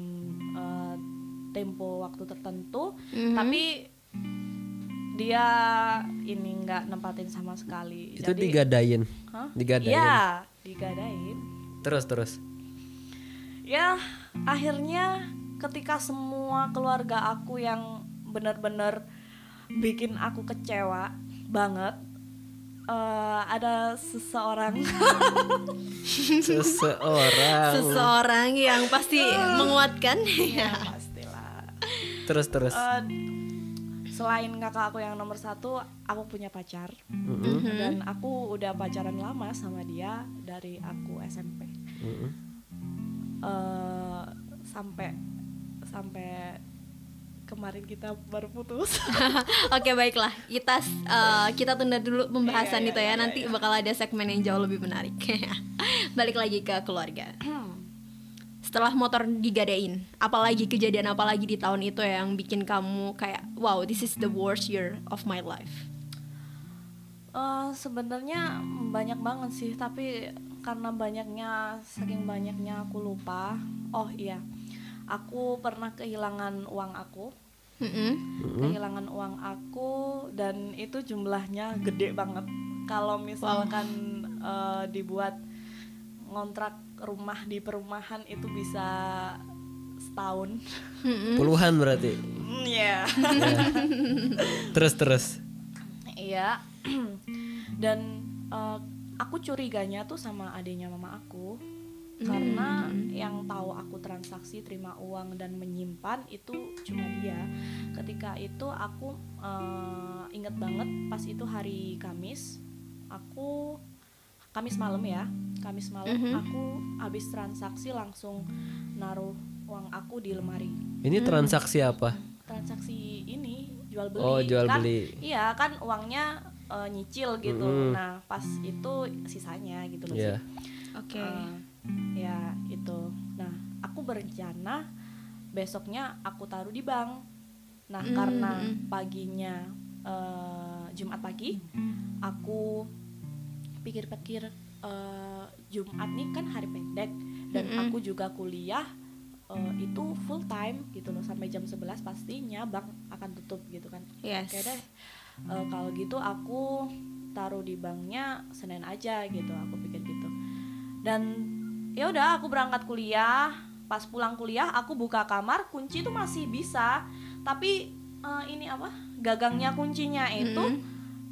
eh, tempo waktu tertentu Mhm. tapi dia ini nggak nempatin sama sekali itu Jadi- digadain Hah? digadain Iya, digadain terus terus ya akhirnya ketika semua keluarga aku yang benar-benar bikin aku kecewa banget eh, ada seseorang. Seseorang. Seseorang yang pasti menguatkan. Ya pastilah. Terus terus. Eh, selain kakak aku yang nomor satu aku punya pacar. Mm-mm. dan aku udah pacaran lama sama dia dari aku SMP Mm-mm. Eh, sampai sampai kemarin kita baru putus. Oke baiklah. Kita eh, kita tunda dulu pembahasan Iya, itu iya, ya. iya, nanti bakal ada segmen yang jauh lebih menarik. Balik lagi ke keluarga. setelah motor digadein apalagi kejadian apalagi di tahun itu yang bikin kamu kayak wow this is the worst year of my life. Eh, sebenarnya banyak banget sih tapi karena banyaknya saking banyaknya aku lupa. Oh iya. Aku pernah kehilangan uang aku Mm-mm. kehilangan uang aku dan itu jumlahnya gede banget kalau misalkan eh, dibuat ngontrak rumah di perumahan itu bisa setahun Mm-mm. Puluhan berarti. Hmm, ya Ya. Terus terus. Iya. Dan eh, aku curiganya tuh sama adiknya mama aku. Karena yang tahu aku transaksi terima uang dan menyimpan itu cuma dia. Ketika itu aku eh, inget banget pas itu hari Kamis, aku Kamis malam ya. Kamis malam aku habis transaksi langsung naruh uang aku di lemari Ini transaksi apa? transaksi ini jual beli Oh, jual kan beli. iya kan uangnya eh, nyicil gitu Mm-mm. nah pas itu sisanya gitu loh sih oke Eh, ya itu nah aku berencana besoknya aku taruh di bank. Nah Mm, karena mm. paginya eh, Jumat pagi aku pikir-pikir eh, Jumat nih kan hari pendek dan Mm-mm. aku juga kuliah eh, itu full time gitu loh. Sampai jam 11 pastinya bank akan tutup gitu kan. Yes. Oke deh eh, kalau gitu aku taruh di banknya Senin aja gitu aku pikir gitu. Dan ya udah aku berangkat kuliah. Pas pulang kuliah aku buka kamar kunci itu masih bisa. Tapi eh, ini apa? Gagangnya kuncinya itu Mm-mm.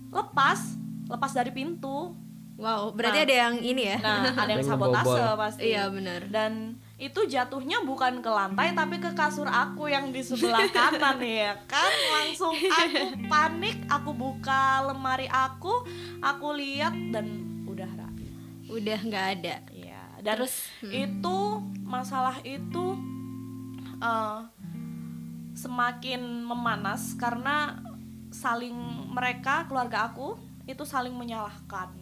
lepas lepas dari pintu. Wow berarti Nah. ada yang ini ya? Nah ada yang sabotase pasti. Iya benar. Dan itu jatuhnya bukan ke lantai tapi ke kasur aku yang di sebelah kanan ya. Kan langsung aku panik aku buka lemari aku aku lihat dan udah Ra. udah nggak ada. Ya dan Terus, hmm. itu masalah itu eh, semakin memanas karena saling mereka keluarga aku itu saling menyalahkan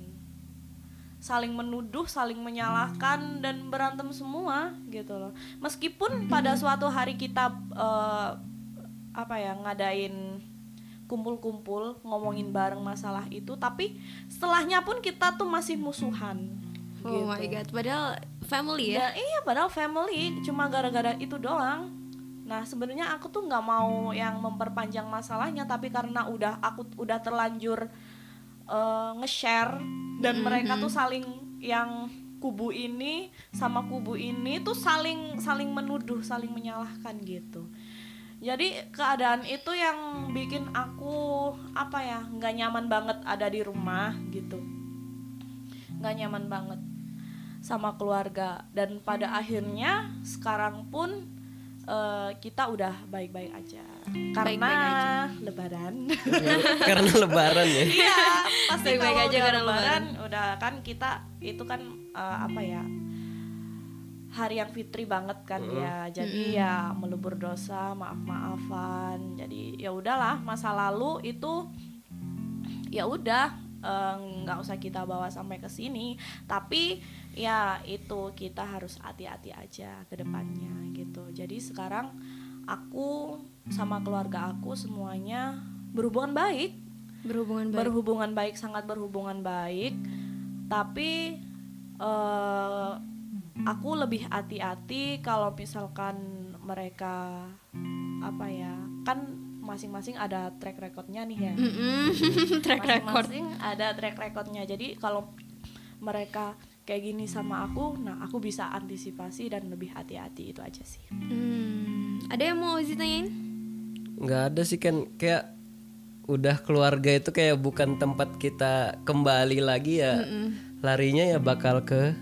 saling menuduh, saling menyalahkan dan berantem semua gitu loh. Meskipun pada suatu hari kita eh, apa ya ngadain kumpul-kumpul ngomongin bareng masalah itu, tapi setelahnya pun kita tuh masih musuhan. Oh my god padahal family ya Dan iya padahal family cuma gara-gara itu doang. Nah sebenarnya aku tuh nggak mau yang memperpanjang masalahnya, tapi karena udah aku udah terlanjur eh, nge-share dan mereka tuh saling yang kubu ini sama kubu ini tuh saling saling menuduh, saling menyalahkan gitu. Jadi keadaan itu yang bikin aku apa ya nggak nyaman banget ada di rumah gitu, nggak nyaman banget sama keluarga. Dan pada akhirnya sekarang pun eh, kita udah baik-baik aja. Karena Baik-baik lebaran. Karena lebaran ya. iya pasti Baik-baik kalau aja udah karena lebaran. udah kan kita itu kan eh, apa ya hari yang fitri banget kan ya. Jadi ya melebur dosa maaf maafan jadi ya udahlah masa lalu itu ya udah eh, nggak usah kita bawa sampai ke sini. Tapi ya itu kita harus hati-hati aja ke depannya gitu. Jadi sekarang aku sama keluarga aku semuanya berhubungan baik. Berhubungan baik. Berhubungan baik sangat berhubungan baik. Tapi eh, aku lebih hati-hati kalau misalkan mereka apa ya kan masing-masing ada track recordnya nih ya. Mm-mm. track record. Masing-masing ada track recordnya. Jadi kalau mereka kayak gini sama aku nah aku bisa antisipasi dan lebih hati-hati itu aja sih. Hmm, ada yang mau Ozi tanyain? nggak ada sih kan kayak udah keluarga itu kayak bukan tempat kita kembali lagi ya. Larinya ya bakal ke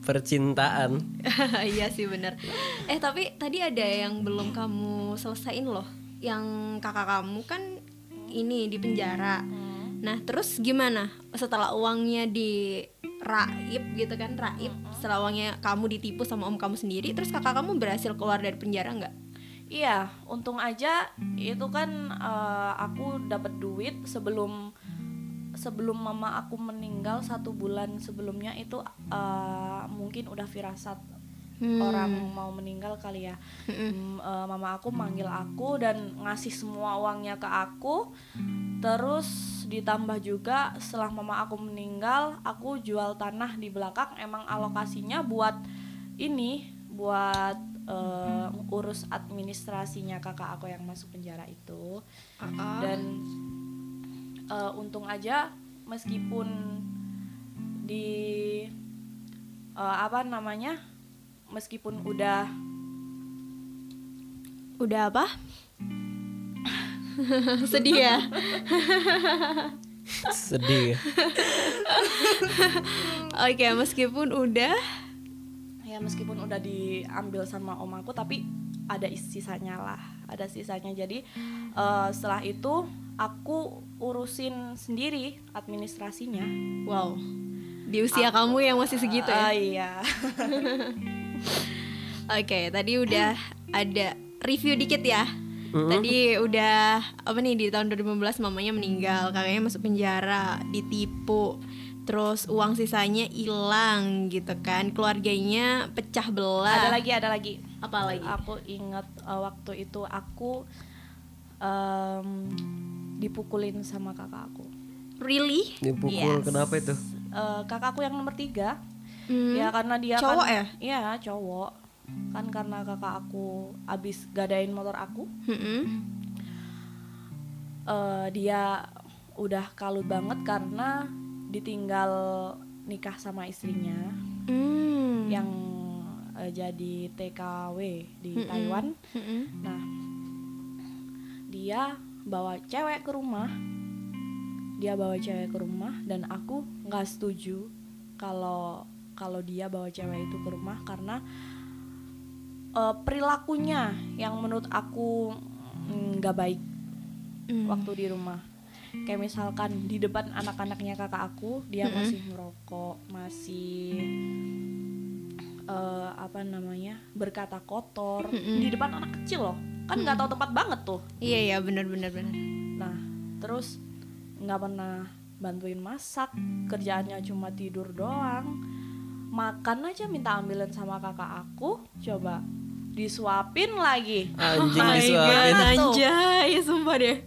percintaan. Iya sih bener. Eh tapi tadi ada yang belum kamu selesaiin loh Yang kakak kamu kan ini di penjara. Nah terus gimana? Setelah uangnya di raib gitu kan raib. Setelah uangnya kamu ditipu sama om kamu sendiri Terus kakak kamu berhasil keluar dari penjara nggak? Iya, untung aja itu kan eh, aku dapat duit sebelum sebelum mama aku meninggal satu bulan sebelumnya itu eh, mungkin udah firasat orang mau meninggal kali ya. Mm, eh, mama aku manggil aku dan ngasih semua uangnya ke aku. Terus ditambah juga setelah mama aku meninggal aku jual tanah di belakang. Emang alokasinya buat ini buat eh, urus administrasinya kakak aku yang masuk penjara itu. Dan eh, untung aja meskipun di eh, apa namanya meskipun udah Udah apa? Sedih ya? sedih. Oke, meskipun udah ya meskipun udah diambil sama om aku tapi ada is- sisanya lah ada sisanya jadi eh, setelah itu aku urusin sendiri administrasinya wow. Di usia kamu yang masih segitu Ah, ya. iya Oke, tadi udah ada review dikit ya. Tadi udah apa nih di tahun 2015 mamanya meninggal, kakaknya masuk penjara, ditipu. Terus uang sisanya hilang gitu kan. Keluarganya pecah belah. ada lagi ada lagi apa lagi? aku ingat eh, waktu itu aku em, dipukulin sama kakak aku Really? Dipukul Yes. kenapa itu? Eh, kakakku yang nomor tiga Hmm. ya karena dia Cowok kan, ya? iya cowok kan karena kakak aku abis gadain motor aku Mm-mm. eh, dia udah kalut banget karena ditinggal nikah sama istrinya Hmm. yang eh, jadi TKW di Taiwan. Mm-mm. Nah, dia bawa cewek ke rumah. Dia bawa cewek ke rumah dan aku nggak setuju kalau kalau dia bawa cewek itu ke rumah karena eh, perilakunya yang menurut aku mm, nggak baik Mm. waktu di rumah. Kayak misalkan di depan anak-anaknya kakak aku dia masih ngerokok masih eh, apa namanya berkata kotor. Di depan anak kecil loh kan nggak tahu tempat banget tuh. Iya iya benar benar benar. nah terus nggak pernah bantuin masak kerjaannya cuma tidur doang makan aja minta ambilin sama kakak aku. Coba disuapin lagi. Anjing My disuapin. God, anjay, sumpah deh.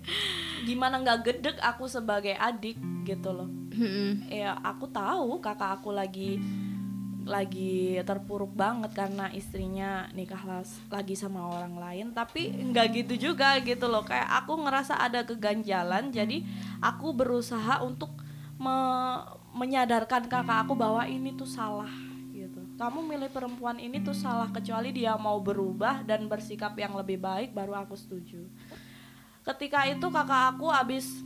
gimana nggak gedek aku sebagai adik gitu loh. Ya aku tahu kakak aku lagi lagi terpuruk banget karena istrinya nikah lagi sama orang lain. Tapi nggak gitu juga gitu loh. Kayak aku ngerasa ada keganjalan jadi aku berusaha untuk me- menyadarkan kakak aku bahwa ini tuh salah gitu kamu milih perempuan ini tuh salah kecuali dia mau berubah dan bersikap yang lebih baik baru aku setuju ketika itu kakak aku abis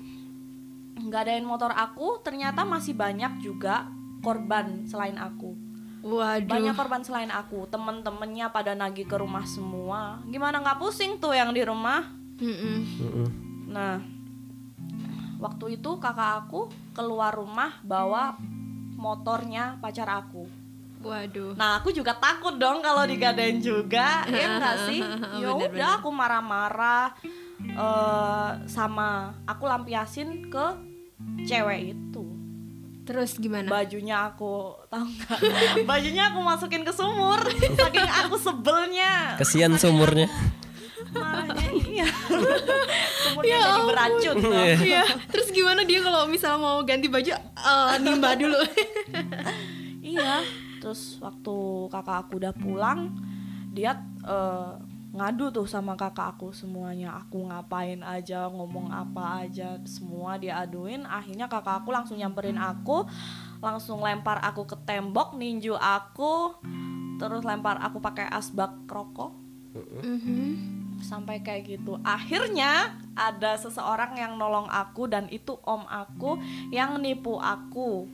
ngadain motor aku ternyata masih banyak juga korban selain aku Waduh. banyak korban selain aku temen-temennya pada nagih ke rumah semua gimana nggak pusing tuh yang di rumah Mm-mm. Mm-mm. nah waktu itu kakak aku keluar rumah bawa motornya pacar aku Waduh. Nah aku juga takut dong kalau digadain juga ya enggak sih? Ya udah aku marah-marah eh, sama aku lampiasin ke cewek itu. Terus gimana? Bajunya aku tahu nggak? Bajunya aku masukin ke sumur saking aku sebelnya. Kesian sumurnya. Marahnya iya. Sumurnya jadi beracun. Iya. Terus gimana dia kalau misal mau ganti baju eh, nimba dulu? iya terus waktu kakak aku udah pulang dia eh, ngadu tuh sama kakak aku semuanya aku ngapain aja ngomong apa aja semua dia aduin akhirnya kakak aku langsung nyamperin aku langsung lempar aku ke tembok ninju aku terus lempar aku pakai asbak rokok Mhm. Sampai kayak gitu. Akhirnya ada seseorang yang nolong aku dan itu om aku yang nipu aku.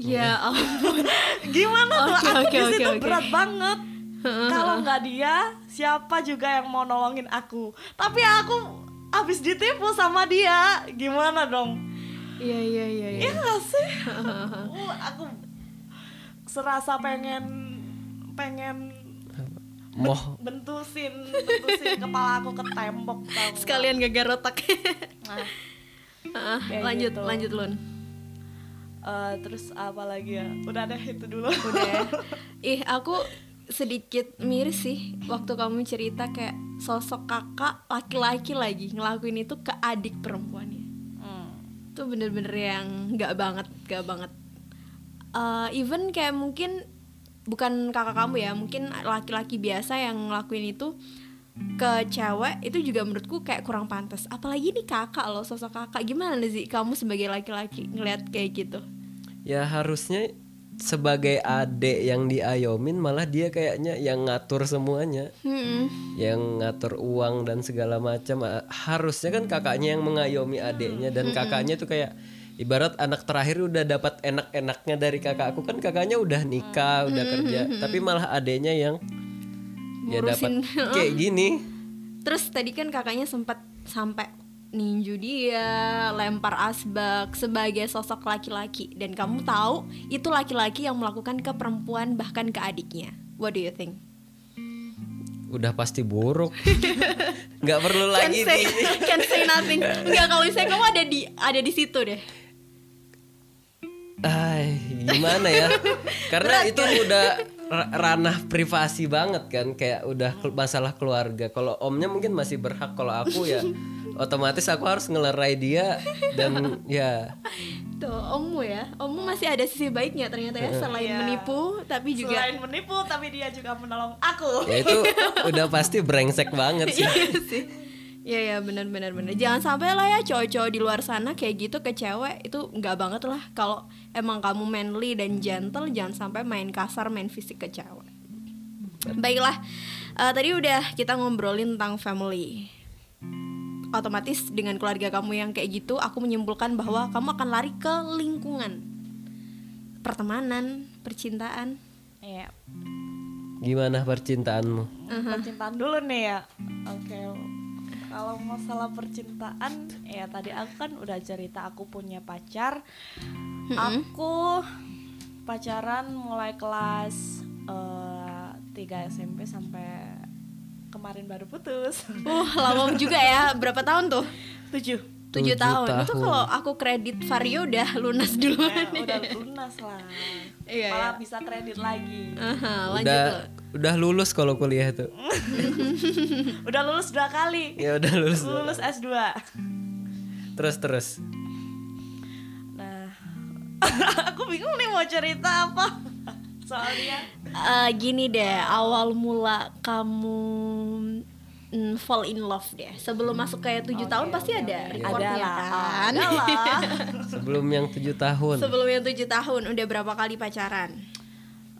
Ya ampun. gimana tuh? Oke, aku oke, di oke, situ oke. berat banget. Kalau nggak dia siapa juga yang mau nolongin aku? Tapi aku habis ditipu sama dia gimana dong? Iya iya iya. iya. Iya nggak sih? Uh, aku serasa pengen pengen Moh bentusin bentusin kepala aku ke tembok tau? Sekalian gagal otak. Nah, Heeh, Kayak lanjut gitu. lanjut Lun. eh, terus apa lagi ya udah deh itu dulu Udah ya. Ih, aku sedikit miris sih waktu kamu cerita kayak sosok kakak laki-laki lagi ngelakuin itu ke adik perempuannya Hmm. itu bener-bener yang nggak banget nggak banget Eh, even kayak mungkin bukan kakak kamu ya mungkin laki-laki biasa yang ngelakuin itu ke cewek itu juga menurutku kayak kurang pantas. Apalagi nih kakak loh sosok kakak. Gimana sih kamu sebagai laki-laki ngeliat kayak gitu? Ya harusnya sebagai adik yang diayomin malah dia kayaknya yang ngatur semuanya. Hmm. yang ngatur uang dan segala macam. Harusnya kan kakaknya yang mengayomi adiknya dan kakaknya tuh kayak ibarat anak terakhir udah dapat enak-enaknya dari kakakku kan kakaknya udah nikah udah kerja tapi malah adiknya yang ya dapat Ngurusin. kayak gini Terus tadi kan kakaknya sempat sampai ninju dia, lempar asbak sebagai sosok laki-laki dan kamu tahu itu laki-laki yang melakukan ke perempuan bahkan ke adiknya. What do you think? udah pasti buruk nggak perlu Can lagi say, di can say nothing. Enggak kalau misalnya kamu ada di ada di situ deh. Ay, gimana ya? Karena itu udah ra- ranah privasi banget kan, kayak udah masalah keluarga. Kalau omnya mungkin masih berhak, kalau aku ya otomatis aku harus ngelerai dia dan ya Tuh, ommu ya. Ommu masih ada sisi baiknya ternyata ya selain Iya. menipu tapi juga Selain menipu, tapi dia juga menolong aku. ya itu udah pasti brengsek banget sih. Iya sih. Iya ya benar benar benar. Jangan sampai lah ya cowok-cowok di luar sana kayak gitu ke cewek itu nggak banget lah. Kalau emang kamu manly dan gentle jangan sampai main kasar main fisik ke cewek. Baiklah, eh, tadi udah kita ngobrolin tentang family. Otomatis dengan keluarga kamu yang kayak gitu, aku menyimpulkan bahwa kamu akan lari ke lingkungan, pertemanan, percintaan. Iya. Gimana percintaanmu? Percintaan dulu nih ya. Oke. Kalau masalah percintaan, ya tadi aku kan udah cerita aku punya pacar. Aku pacaran mulai kelas eh, 3 SMP sampai kemarin baru putus. Uh, lama juga ya. Berapa tahun tuh? 7 tujuh Tujuh tahun. itu tahun. kalau aku kredit Vario udah lunas duluan udah lunas lah. Iya, Malah bisa kredit lagi. Aha, lanjut Udah tuh. udah lulus kalau kuliah itu. Udah lulus dua kali. Ya udah lulus. Lulus S2. Terus terus. Nah, aku bingung nih mau cerita apa. Soalnya Eh, gini deh awal mula kamu mm, fall in love deh sebelum masuk kayak tujuh tahun pasti ada recordnya ada lah, kan ada lah. Sebelum yang tujuh tahun. sebelum yang tujuh tahun udah berapa kali pacaran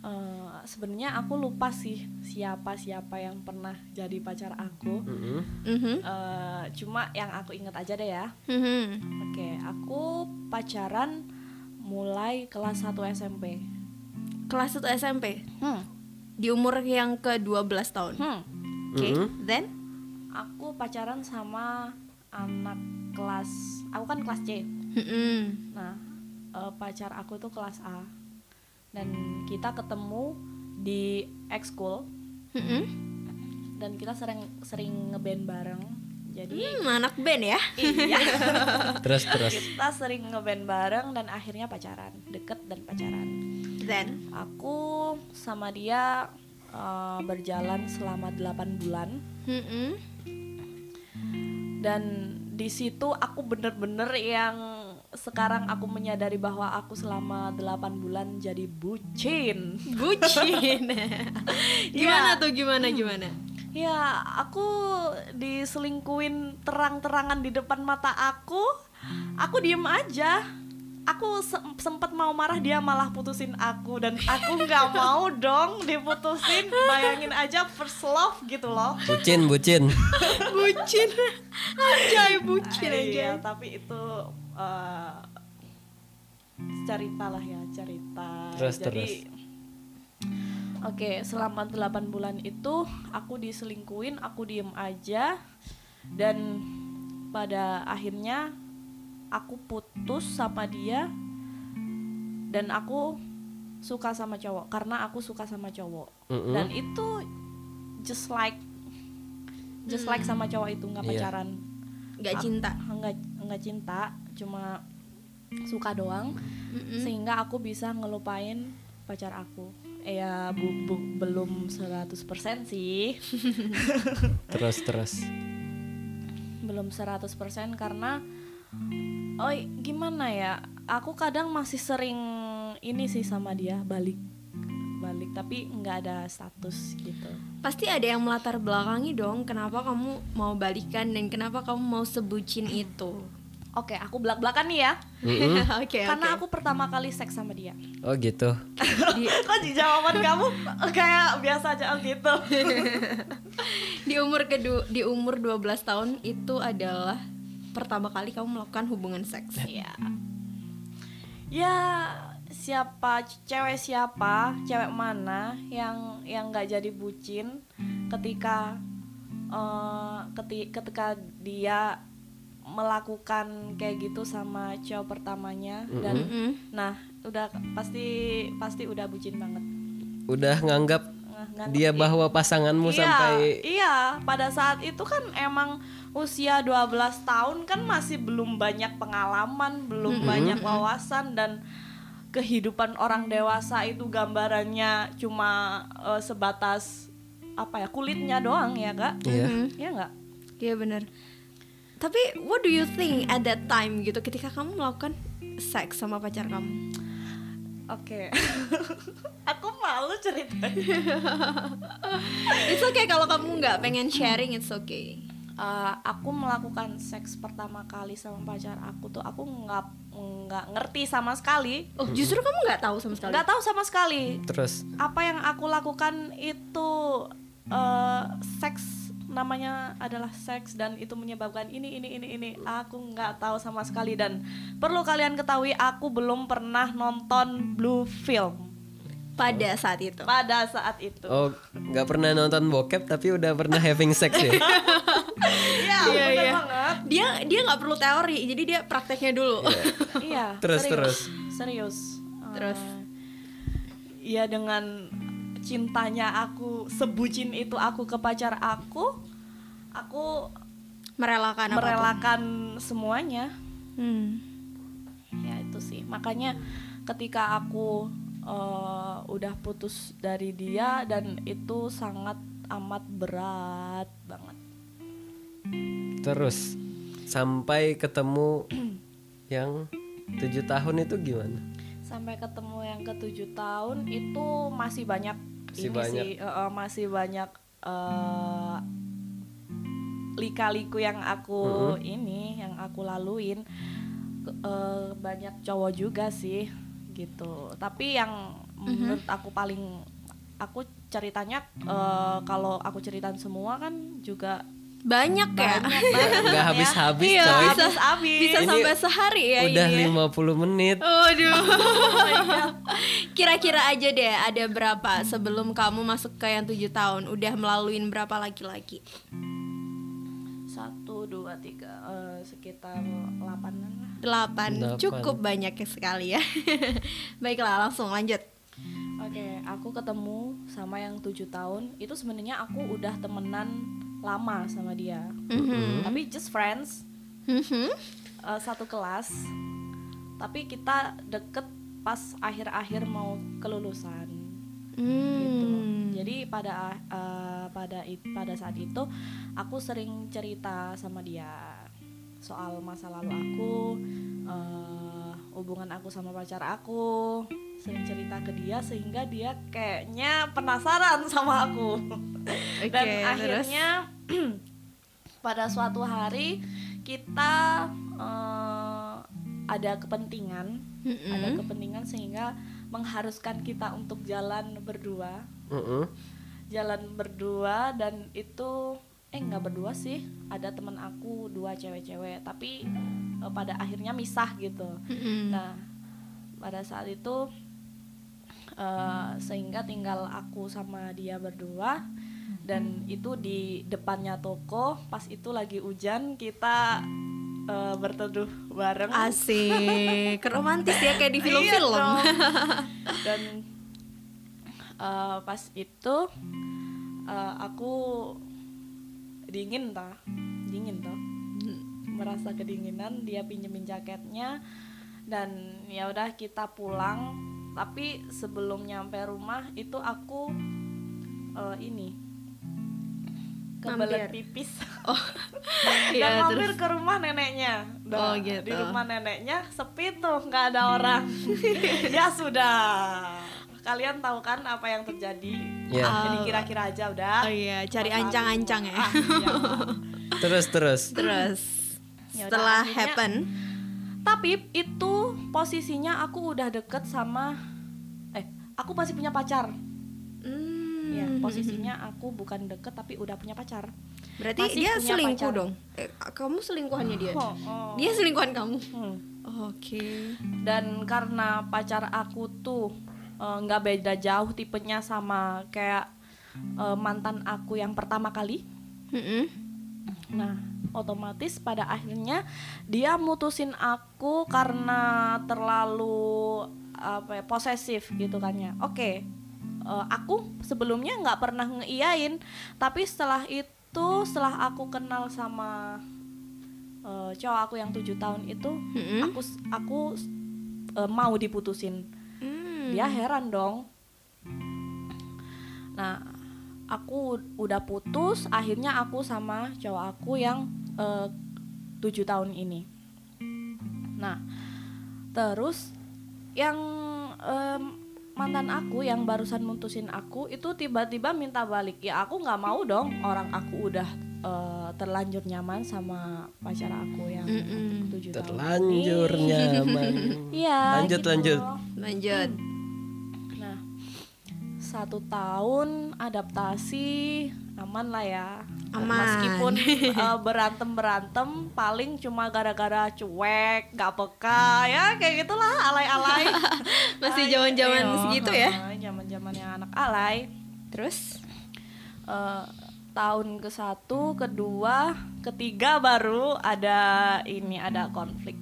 Eh, Sebenarnya aku lupa sih siapa siapa yang pernah jadi pacar aku. Mm-mm. Mhm, Eh, cuma yang aku inget aja deh ya. mhm. Oke, aku pacaran mulai kelas 1 SMP. kelas 1 SMP Hmm. di umur yang ke 12 tahun oke Hmm. Mhm. then Aku pacaran sama anak kelas, aku kan kelas C. Nah, eh, pacar aku tuh kelas A. Dan kita ketemu di ekskul Mhm. dan kita sering sering ngeband bareng. Jadi Hmm, anak band ya iya, Terus terus. kita sering ngeband bareng dan akhirnya pacaran, deket dan pacaran. then Aku sama dia eh, berjalan selama 8 bulan Mhm. Dan di situ aku bener-bener yang sekarang aku menyadari bahwa aku selama 8 bulan jadi bucin. bucin gimana tuh gimana gimana Ya, aku diselingkuin terang-terangan di depan mata aku. Aku diem aja. Aku se- sempet mau marah dia malah putusin aku dan aku nggak mau dong diputusin. Bayangin aja first love gitu loh. Bucin bucin. bucin anjay bucin Iya, anjay tapi itu eh, cerita lah ya, cerita. Terus, Jadi terus. Oke, selama 8 bulan itu aku diselingkuin, aku diem aja dan pada akhirnya aku putus sama dia dan aku suka sama cowok karena aku suka sama cowok. Mm-mm. Dan itu just like just like sama cowok itu nggak Iya. pacaran nggak cinta nggak nggak cinta cuma suka doang Mm-mm. sehingga aku bisa ngelupain pacar aku ya bu- bu- belum 100% sih terus terus belum 100% karena oh gimana ya? Aku kadang masih sering ini sih sama dia balik. Balik tapi nggak ada status gitu. Pasti ada yang melatar belakangi dong kenapa kamu mau balikan dan kenapa kamu mau sebucin itu. oke aku belak belakan nih ya. Mm-mm. Oke, karena oke. aku pertama kali seks sama dia. Oh gitu. Di, kok di jawaban kamu kayak biasa aja? Oh gitu. Di umur kedua di umur 12 tahun itu adalah pertama kali kamu melakukan hubungan seks. ya ya siapa cewek siapa cewek mana yang yang nggak jadi bucin ketika eh, keti- ketika dia melakukan kayak gitu sama cowok pertamanya dan Mm-mm. nah udah pasti pasti udah bucin banget. Udah nganggap Nah, dia bahwa pasanganmu iya, sampai iya pada saat itu kan emang usia 12 tahun kan masih belum banyak pengalaman belum banyak wawasan dan kehidupan orang dewasa itu gambarannya cuma eh, sebatas apa ya kulitnya doang ya kak Iya. Iya nggak Iya benar. Tapi what do you think at that time gitu ketika kamu melakukan seks sama pacar kamu? oke aku malu ceritanya It's okay kalau kamu nggak pengen sharing, it's okay. Eh, aku melakukan seks pertama kali sama pacar aku tuh aku nggak nggak ngerti sama sekali. Oh, justru kamu nggak tahu sama sekali. nggak tahu sama sekali. Terus? Apa yang aku lakukan itu eh, seks namanya adalah seks dan itu menyebabkan ini ini ini ini. Aku nggak tahu sama sekali dan perlu kalian ketahui aku belum pernah nonton blue film Pada saat itu. pada saat itu oh nggak pernah nonton bokep tapi udah pernah having sex ya iya Iya, iya. banget Dia dia nggak perlu teori, jadi dia prakteknya dulu. iya Terus, serius, terus. serius Eh, Terus? Iya dengan cintanya aku sebucin itu aku ke pacar aku aku Merelakan apa pun. merelakan semuanya Hmm. ya itu sih makanya ketika aku eh, udah putus dari dia dan itu sangat amat berat banget. Terus sampai ketemu yang tujuh tahun itu gimana? Sampai ketemu yang ketujuh tahun itu masih banyak Masih ini banyak. sih eh, masih banyak eh, lika-liku yang aku ini yang aku laluin. Eh, banyak cowok juga sih gitu tapi yang menurut aku paling aku ceritanya eh, kalau aku ceritain semua kan juga Banyak ya. banyak banget nggak ya. habis-habis Iya, coy bisa habis Bisa Ini sampai sehari ya udah ini. ya. 50 menit Waduh. Kira-kira aja deh ada berapa sebelum kamu masuk ke yang tujuh tahun udah melaluin berapa laki-laki? Dua tiga eh, sekitar delapanan lah Delapan. Delapan. Cukup banyak sekali ya. Baiklah langsung lanjut. Oke, aku ketemu sama yang tujuh tahun. Itu sebenarnya aku udah temenan lama sama dia. Mhm. Tapi just friends, Mhm. eh, satu kelas. Tapi kita deket pas akhir-akhir mau kelulusan. Gitu. Hmm. Jadi pada eh, pada it- pada saat itu aku sering cerita sama dia soal masa lalu aku, eh, hubungan aku sama pacar aku, sering cerita ke dia sehingga dia kayaknya penasaran sama aku. Dan Oke, terus? akhirnya pada suatu hari kita eh, ada kepentingan, Mm-mm. ada kepentingan sehingga mengharuskan kita untuk jalan berdua Mm-mm. jalan berdua dan itu eh nggak berdua sih ada teman aku dua cewek-cewek tapi eh, pada akhirnya misah gitu Mm-mm. nah pada saat itu eh, sehingga tinggal aku sama dia berdua dan itu di depannya toko pas itu lagi hujan kita eh, berteduh bareng Asik, romantis ya kayak di Iya film-film. dong. dan eh, pas itu eh, aku dingin toh dingin toh. Merasa kedinginan dia pinjemin jaketnya dan ya udah kita pulang. Tapi sebelum nyampe rumah itu aku eh, ini kebelet Mampir. pipis. Oh. dan Iya, mampir ke rumah neneknya. Oh, gitu. di rumah neneknya sepi tuh nggak ada orang. Ya sudah kalian tahu kan apa yang terjadi Ya. jadi kira-kira aja udah Oh iya, cari ancang-ancang ya. Ah, iya. Terus terus. Terus Ya udah, setelah akhirnya- happen, tapi itu posisinya aku udah deket sama eh aku masih punya pacar hmm, ya posisinya aku bukan deket tapi udah punya pacar berarti masih dia selingkuh pacar. dong. Eh, kamu selingkuhannya dia. Oh, oh. Dia selingkuhan kamu. Hmm. Oke. dan karena pacar aku tuh eh, nggak beda jauh tipenya sama kayak eh, mantan aku yang pertama kali Mm-mm. nah otomatis pada akhirnya dia mutusin aku karena terlalu apa ya, posesif gitu kan ya oke eh, aku sebelumnya nggak pernah ngeiyain tapi setelah itu setelah aku kenal sama eh, cowok aku yang tujuh tahun itu Mm-mm. aku aku eh, mau diputusin Hmm. dia heran dong nah aku udah putus akhirnya aku sama cowok aku yang eh, tujuh tahun ini nah terus yang em, mantan aku yang barusan mutusin aku itu tiba-tiba minta balik ya aku nggak mau dong orang aku udah eh, terlanjur nyaman sama pacar aku yang tujuh tahun Terlanjur ini. nyaman. Iya. Lanjut, gitu. lanjut. Lanjut. Satu tahun adaptasi aman lah ya. Aman. Meskipun eh, berantem berantem paling cuma gara-gara cuek, gak peka ya kayak gitulah alay-alay. Masih zaman-zaman iya, segitu ya? Zaman-zaman yang anak alay. Terus? Eh, tahun ke satu, kedua, ketiga baru ada ini ada konflik.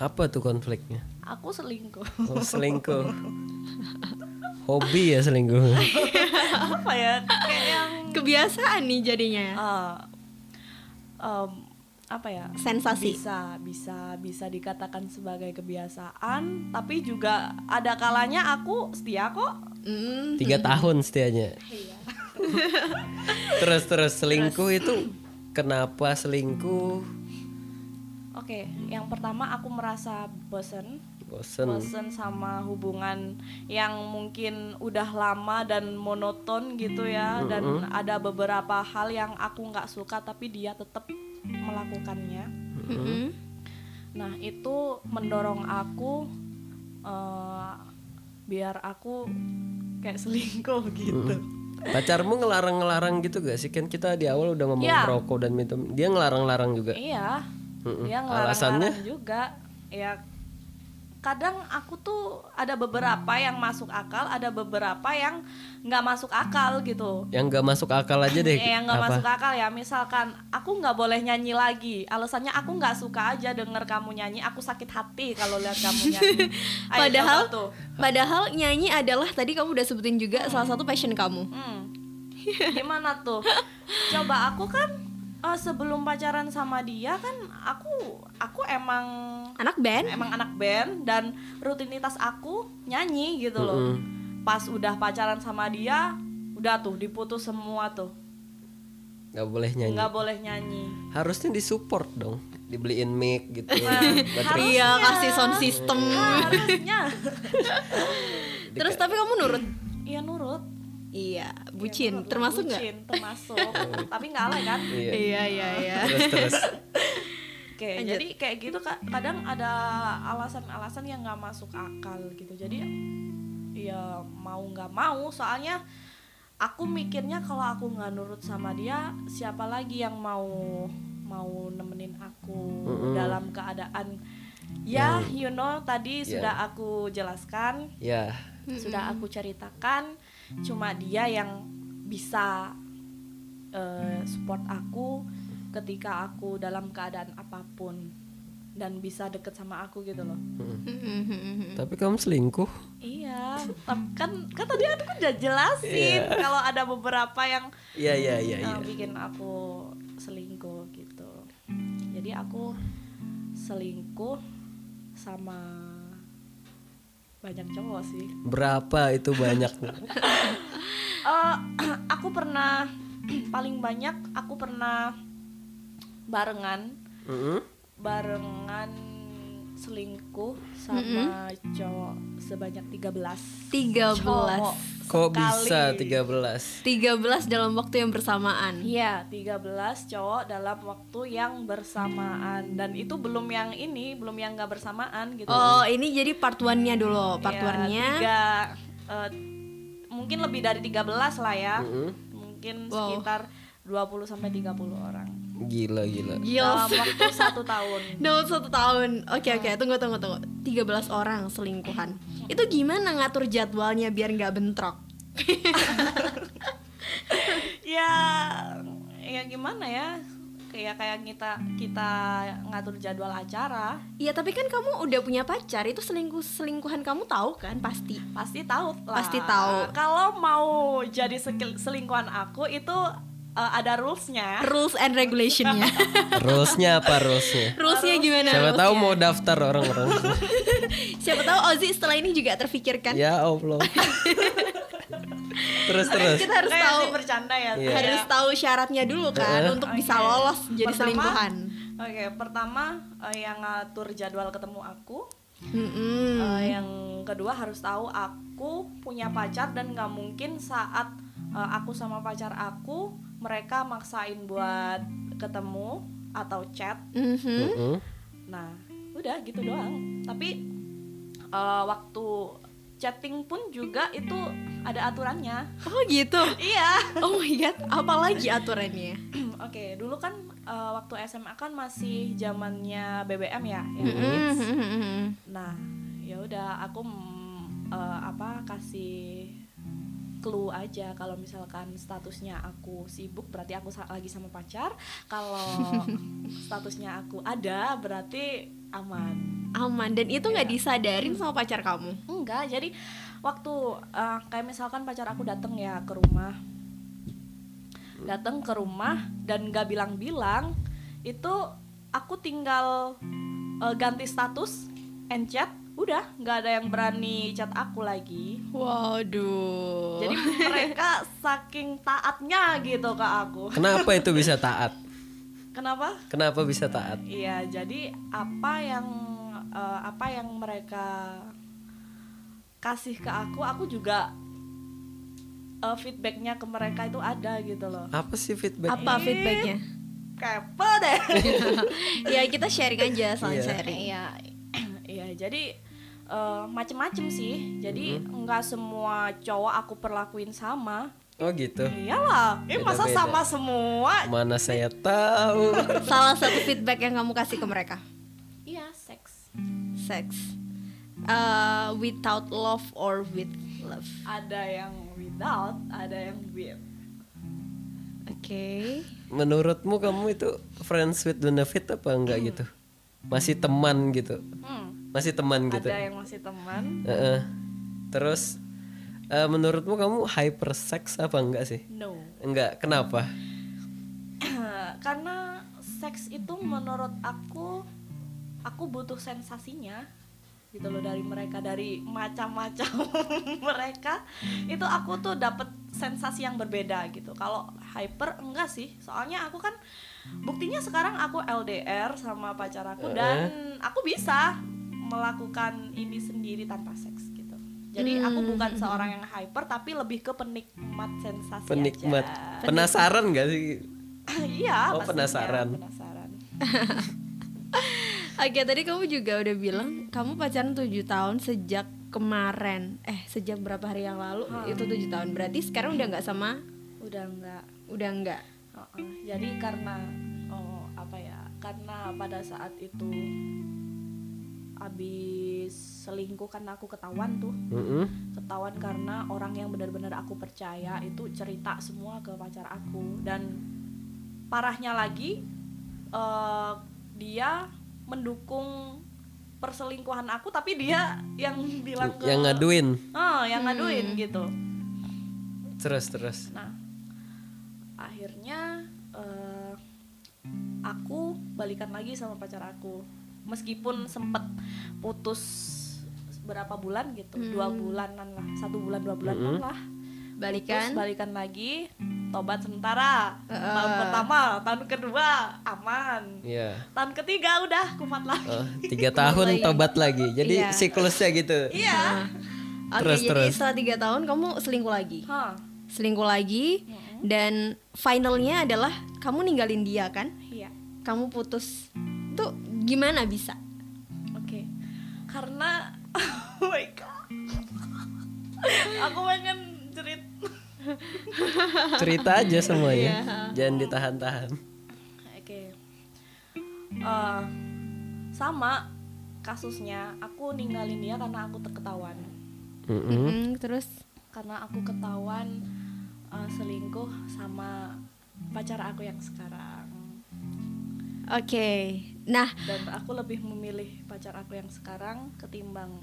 Apa tuh konfliknya? Aku selingkuh. Oh, selingkuh. Hobi ya selingkuh. Apa ya? Kayak yang Kebiasaan nih jadinya. eh, em, apa ya Sensasi. bisa bisa bisa dikatakan sebagai kebiasaan tapi juga ada kalanya aku setia kok Hmm. Tiga tahun setianya. terus terus selingkuh itu kenapa selingkuh? oke yang pertama aku merasa bosen Bosen. bosen sama hubungan yang mungkin udah lama dan monoton gitu ya dan ada beberapa hal yang aku nggak suka tapi dia tetap melakukannya Mm-mm. Nah itu mendorong aku eh, biar aku kayak selingkuh gitu. Pacarmu ngelarang-ngelarang gitu gak sih? Kan kita di awal udah ngomong Iya. rokok dan minum. Dia ngelarang-larang juga. Iya, Mm-mm. dia Alasannya? ngelarang juga. Ya kadang aku tuh ada beberapa yang masuk akal, ada beberapa yang nggak masuk akal gitu. Yang gak masuk akal aja deh. Eh, yang nggak masuk akal ya, misalkan aku nggak boleh nyanyi lagi. Alasannya aku nggak suka aja denger kamu nyanyi. Aku sakit hati kalau lihat kamu nyanyi. Ayo, Padahal tuh. padahal nyanyi adalah tadi kamu udah sebutin juga salah satu passion kamu. Hmm. Gimana tuh? Coba aku kan eh, sebelum pacaran sama dia kan aku aku emang Anak band? emang anak band dan rutinitas aku nyanyi gitu loh. Pas udah pacaran sama dia, udah tuh diputus semua tuh. Gak boleh nyanyi. nggak boleh nyanyi. Harusnya disupport dong. Dibeliin mic gitu. Nah. Iya, kasih sound system. Harusnya. Terus tapi kamu nurut? Iya nurut. Iya, Iya, bucin. lah, Termasuk nggak? bucin, termasuk. Tapi nggak alay kan? Iya. Iya, iya, iya. Terus terus. Oke, jadi kayak gitu Kak, kadang ada alasan-alasan yang nggak masuk akal gitu. Jadi ya mau nggak mau, soalnya aku mikirnya kalau aku nggak nurut sama dia, siapa lagi yang mau mau nemenin aku Mm-mm. dalam keadaan ya you know tadi Ya. sudah aku jelaskan, Ya. sudah aku ceritakan, cuma dia yang bisa eh, support aku ketika aku dalam keadaan apa pun dan bisa deket sama aku gitu loh. Tapi kamu selingkuh. Iya, kan kan tadi aku udah jelasin Iya. kalau ada beberapa yang Iya iya iya eh, iya. bikin aku selingkuh gitu. Jadi aku selingkuh sama banyak cowok sih Berapa itu banyak? Eh, aku pernah paling banyak aku pernah barengan Mm-mm. barengan selingkuh sama cowok sebanyak 13 13 cowok Kok sekali. bisa 13? 13 dalam waktu yang bersamaan Iya, 13 cowok dalam waktu yang bersamaan dan itu belum yang ini, belum yang nggak bersamaan gitu. Oh ini jadi part one-nya dulu Part Iya, one-nya tiga, eh, mungkin lebih dari 13 lah ya. Mm-mm. Mungkin Wow. sekitar 20 sampai 30 orang. Gila gila. Gila Dalam waktu satu tahun. Dalam satu tahun Oke oke tunggu tunggu tunggu 13 orang selingkuhan Itu gimana ngatur jadwalnya biar nggak bentrok? ya, ya gimana ya? Kayak kayak kita kita ngatur jadwal acara. Iya tapi kan kamu udah punya pacar Itu selingkuh selingkuhan kamu tahu kan pasti Pasti tahu lah. Pasti tahu. Kalau mau jadi selingkuhan aku itu eh, ada rulesnya. Rules and regulationnya Rulesnya apa rulesnya? Rulesnya gimana? Siapa tahu rulesnya? mau daftar orang-orang. Siapa tahu Ozzy setelah ini juga terfikirkan ya Allah. terus terus. Kita harus tahu bercanda ya. Iya. harus tahu syaratnya dulu kan Heeh. untuk Oke. bisa lolos jadi Pertama- selingkuhan. Oke, pertama eh, yang ngatur jadwal ketemu aku. Mm-mm. Eh, yang kedua harus tahu aku punya pacar dan nggak mungkin saat eh, aku sama pacar aku mereka maksain buat ketemu atau chat. Mhm. Mm-mm. Nah, udah gitu doang. Tapi eh, waktu chatting pun juga itu ada aturannya. Oh gitu. iya. Oh my god, apalagi aturannya? Oke, dulu kan eh, waktu SMA kan masih zamannya BBM ya. Hmm. yang hits. Mhm. Nah, ya udah aku mm, eh, apa kasih clue aja kalau misalkan statusnya aku sibuk berarti aku sa- lagi sama pacar. Kalau statusnya aku ada berarti aman. Aman dan itu nggak disadarin sama pacar kamu. Enggak, jadi waktu eh, kayak misalkan pacar aku datang ya ke rumah, datang ke rumah dan gak bilang-bilang, itu aku tinggal eh, ganti status and chat, udah nggak ada yang berani chat aku lagi. Waduh. Jadi mereka saking taatnya gitu ke aku. Kenapa itu bisa taat? Kenapa? Kenapa bisa taat? Iya, jadi apa yang eh, apa yang mereka kasih ke aku, aku juga eh, feedbacknya ke mereka itu ada gitu loh. Apa sih feedback? apa feedbacknya? Kepo deh. ya kita sharing aja, saling Iya. sharing. Iya, iya. Jadi eh, macem-macem sih. Jadi nggak semua cowok aku perlakuin sama. Oh gitu. Iyalah, ini masa Beda-beda. sama semua? Mana saya tahu. Salah satu feedback yang kamu kasih ke mereka, Iya, seks. sex. Uh, without love or with love. Ada yang without, ada yang with. Oke. Menurutmu kamu itu friends with benefit apa enggak gitu? Masih teman gitu? Hmm. Masih teman gitu? Ada yang masih teman. Heeh. Terus eh, menurutmu kamu hypersex apa enggak sih? No. Enggak. Kenapa? Karena seks itu menurut aku aku butuh sensasinya gitu loh dari mereka dari macam-macam mereka itu aku tuh dapat sensasi yang berbeda gitu kalau hyper enggak sih soalnya aku kan buktinya sekarang aku LDR sama pacar aku dan aku bisa melakukan ini sendiri tanpa seks gitu jadi aku bukan seorang yang hyper tapi lebih ke penikmat sensasi Penikmat. aja. Penasaran enggak sih? iya Oh, penasaran. penasaran Oke, tadi kamu juga udah bilang kamu pacaran 7 tahun sejak kemarin. Eh, sejak berapa hari yang lalu? Itu 7 tahun. Berarti sekarang udah nggak sama? udah enggak Udah nggak. Heeh. jadi karena oh apa ya karena pada saat itu abis selingkuh kan aku ketahuan tuh Mm-mm. ketahuan karena orang yang benar-benar aku percaya itu cerita semua ke pacar aku dan parahnya lagi eh, dia mendukung perselingkuhan aku tapi dia yang bilang ke Yang ngaduin. Ah, yang ngaduin gitu Terus terus. Nah, akhirnya eh, aku balikan lagi sama pacar aku. Meskipun sempet putus berapa bulan gitu dua bulanan lah satu bulan dua bulanan lah Balikan. Terus balikan lagi tobat sementara tahun pertama tahun kedua aman Iya. tahun ketiga udah kumat lagi Oh, tiga tahun tobat lagi. Jadi Iya. siklusnya gitu. iya Oke, Terus, jadi terus. setelah tiga tahun kamu selingkuh lagi. Hah, Selingkuh lagi dan finalnya adalah kamu ninggalin dia kan? iya Kamu putus. Tuh gimana bisa? Oke, karena oh my god, aku pengen cerit. Cerita aja semuanya. Jangan ditahan-tahan. Oke, Eh, sama kasusnya, aku ninggalin dia karena aku ketahuan, Mm-mm. Mm, terus karena aku ketahuan eh, selingkuh sama pacar aku yang sekarang, oke. Nah, dan aku lebih memilih pacar aku yang sekarang ketimbang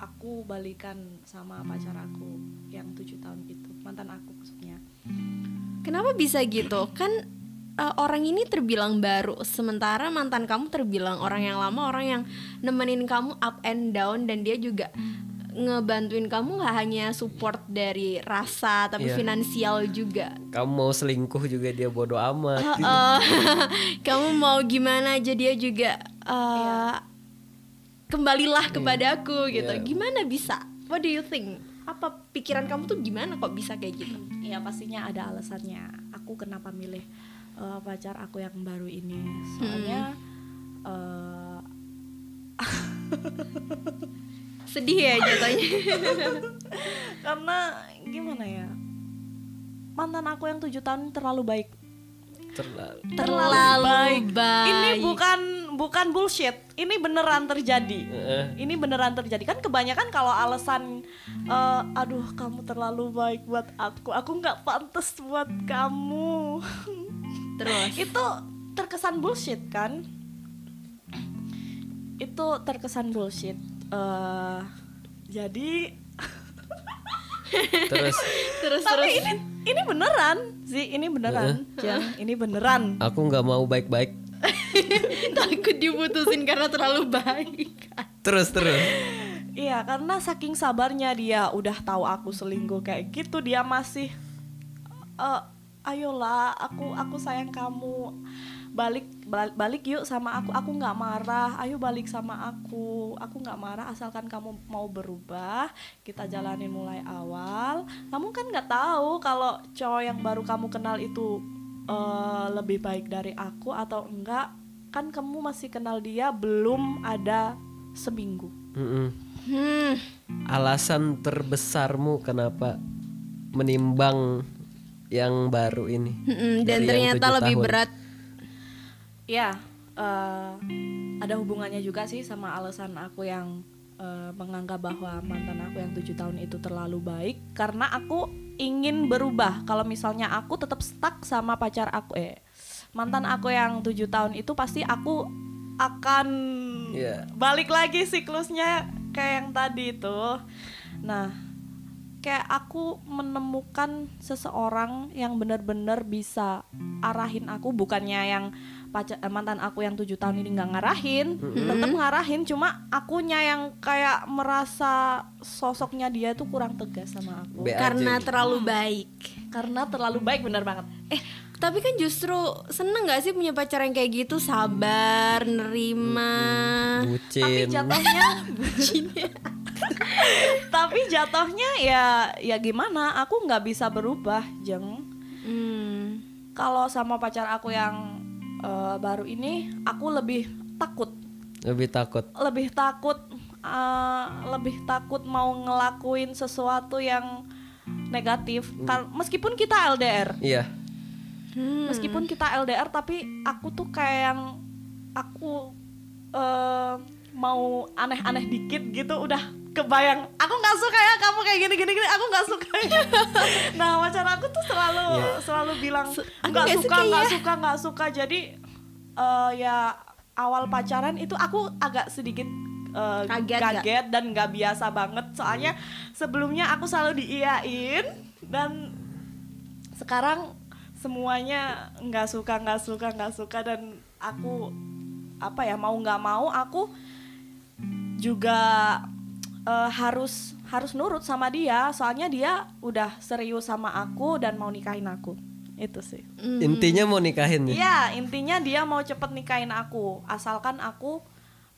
aku balikan sama pacar aku yang tujuh tahun itu. Mantan aku maksudnya. Kenapa bisa gitu? Kan eh, orang ini terbilang baru, sementara mantan kamu terbilang orang yang lama, orang yang nemenin kamu up and down dan dia juga ngebantuin kamu nggak hanya support dari rasa tapi Iya. finansial juga. Kamu mau selingkuh juga dia bodoh amat. Eh, kamu mau gimana aja dia juga eh, kembalilah kepada aku gitu. Iya. Gimana bisa? What do you think? Apa pikiran kamu tuh gimana kok bisa kayak gitu? Iya pastinya ada alasannya. Aku kenapa milih eh, pacar aku yang baru ini? Soalnya eh, Sedih ya jatuhnya. karena gimana ya? Mantan aku yang tujuh tahun ini terlalu baik. Terlalu. Terlalu baik. Ini bukan bukan bullshit. Ini beneran terjadi. Heeh. Ini beneran terjadi kan kebanyakan kalau alasan eh, aduh kamu terlalu baik buat aku, aku nggak pantas buat kamu. Terus. itu terkesan bullshit kan itu terkesan bullshit Eh, jadi Terus Terus tapi terus. ini ini beneran sih ini beneran Jang ini beneran aku nggak mau baik-baik. Takut diputusin karena terlalu baik. Terus terus. iya karena saking sabarnya dia udah tahu aku selingkuh kayak gitu dia masih eh ayolah aku aku sayang kamu balik bal- balik yuk sama aku aku nggak marah ayo balik sama aku aku nggak marah asalkan kamu mau berubah kita jalanin mulai awal kamu kan nggak tahu kalau cowok yang baru kamu kenal itu eh, lebih baik dari aku atau enggak kan kamu masih kenal dia belum ada seminggu. Hmm. Alasan terbesarmu kenapa menimbang yang baru ini? Mm-mm, dan ternyata lebih tahun. berat. Ya, eh, ada hubungannya juga sih sama alasan aku yang eh, menganggap bahwa mantan aku yang tujuh tahun itu terlalu baik karena aku ingin berubah. Kalau misalnya aku tetap stuck sama pacar aku, eh mantan aku yang tujuh tahun itu pasti aku akan Iya. balik lagi siklusnya kayak yang tadi itu. Nah, kayak aku menemukan seseorang yang benar-benar bisa arahin aku bukannya yang pacar eh, mantan aku yang tujuh tahun ini nggak ngarahin tetap ngarahin cuma akunya yang kayak merasa sosoknya dia tuh kurang tegas sama aku Be aja karena gitu. terlalu baik. karena terlalu baik bener banget Eh, tapi kan justru seneng gak sih punya pacar yang kayak gitu sabar, nerima. Bucin. tapi jatuhnya tapi jatuhnya ya ya gimana aku nggak bisa berubah jeng Hmm. kalau sama pacar aku yang eh, baru ini aku lebih takut Lebih takut. lebih takut eh, lebih takut mau ngelakuin sesuatu yang negatif Kal- meskipun kita LDR Iya. Hmm. meskipun kita LDR tapi aku tuh kayak yang aku eh, mau aneh-aneh dikit gitu udah kebayang. Aku nggak suka ya kamu kayak gini gini gini. Aku nggak suka ya. nah pacar aku tuh selalu selalu bilang nggak nggak suka suka nggak ya." suka nggak suka. Jadi eh, ya awal pacaran itu aku agak sedikit eh, Kaget kaget dan nggak biasa banget. Soalnya sebelumnya aku selalu diiyain dan sekarang semuanya nggak suka nggak suka nggak suka dan aku apa ya mau nggak mau aku juga eh, harus harus nurut sama dia soalnya dia udah serius sama aku dan mau nikahin aku itu sih Intinya mau nikahin nih. Iya intinya dia mau cepet nikahin aku asalkan aku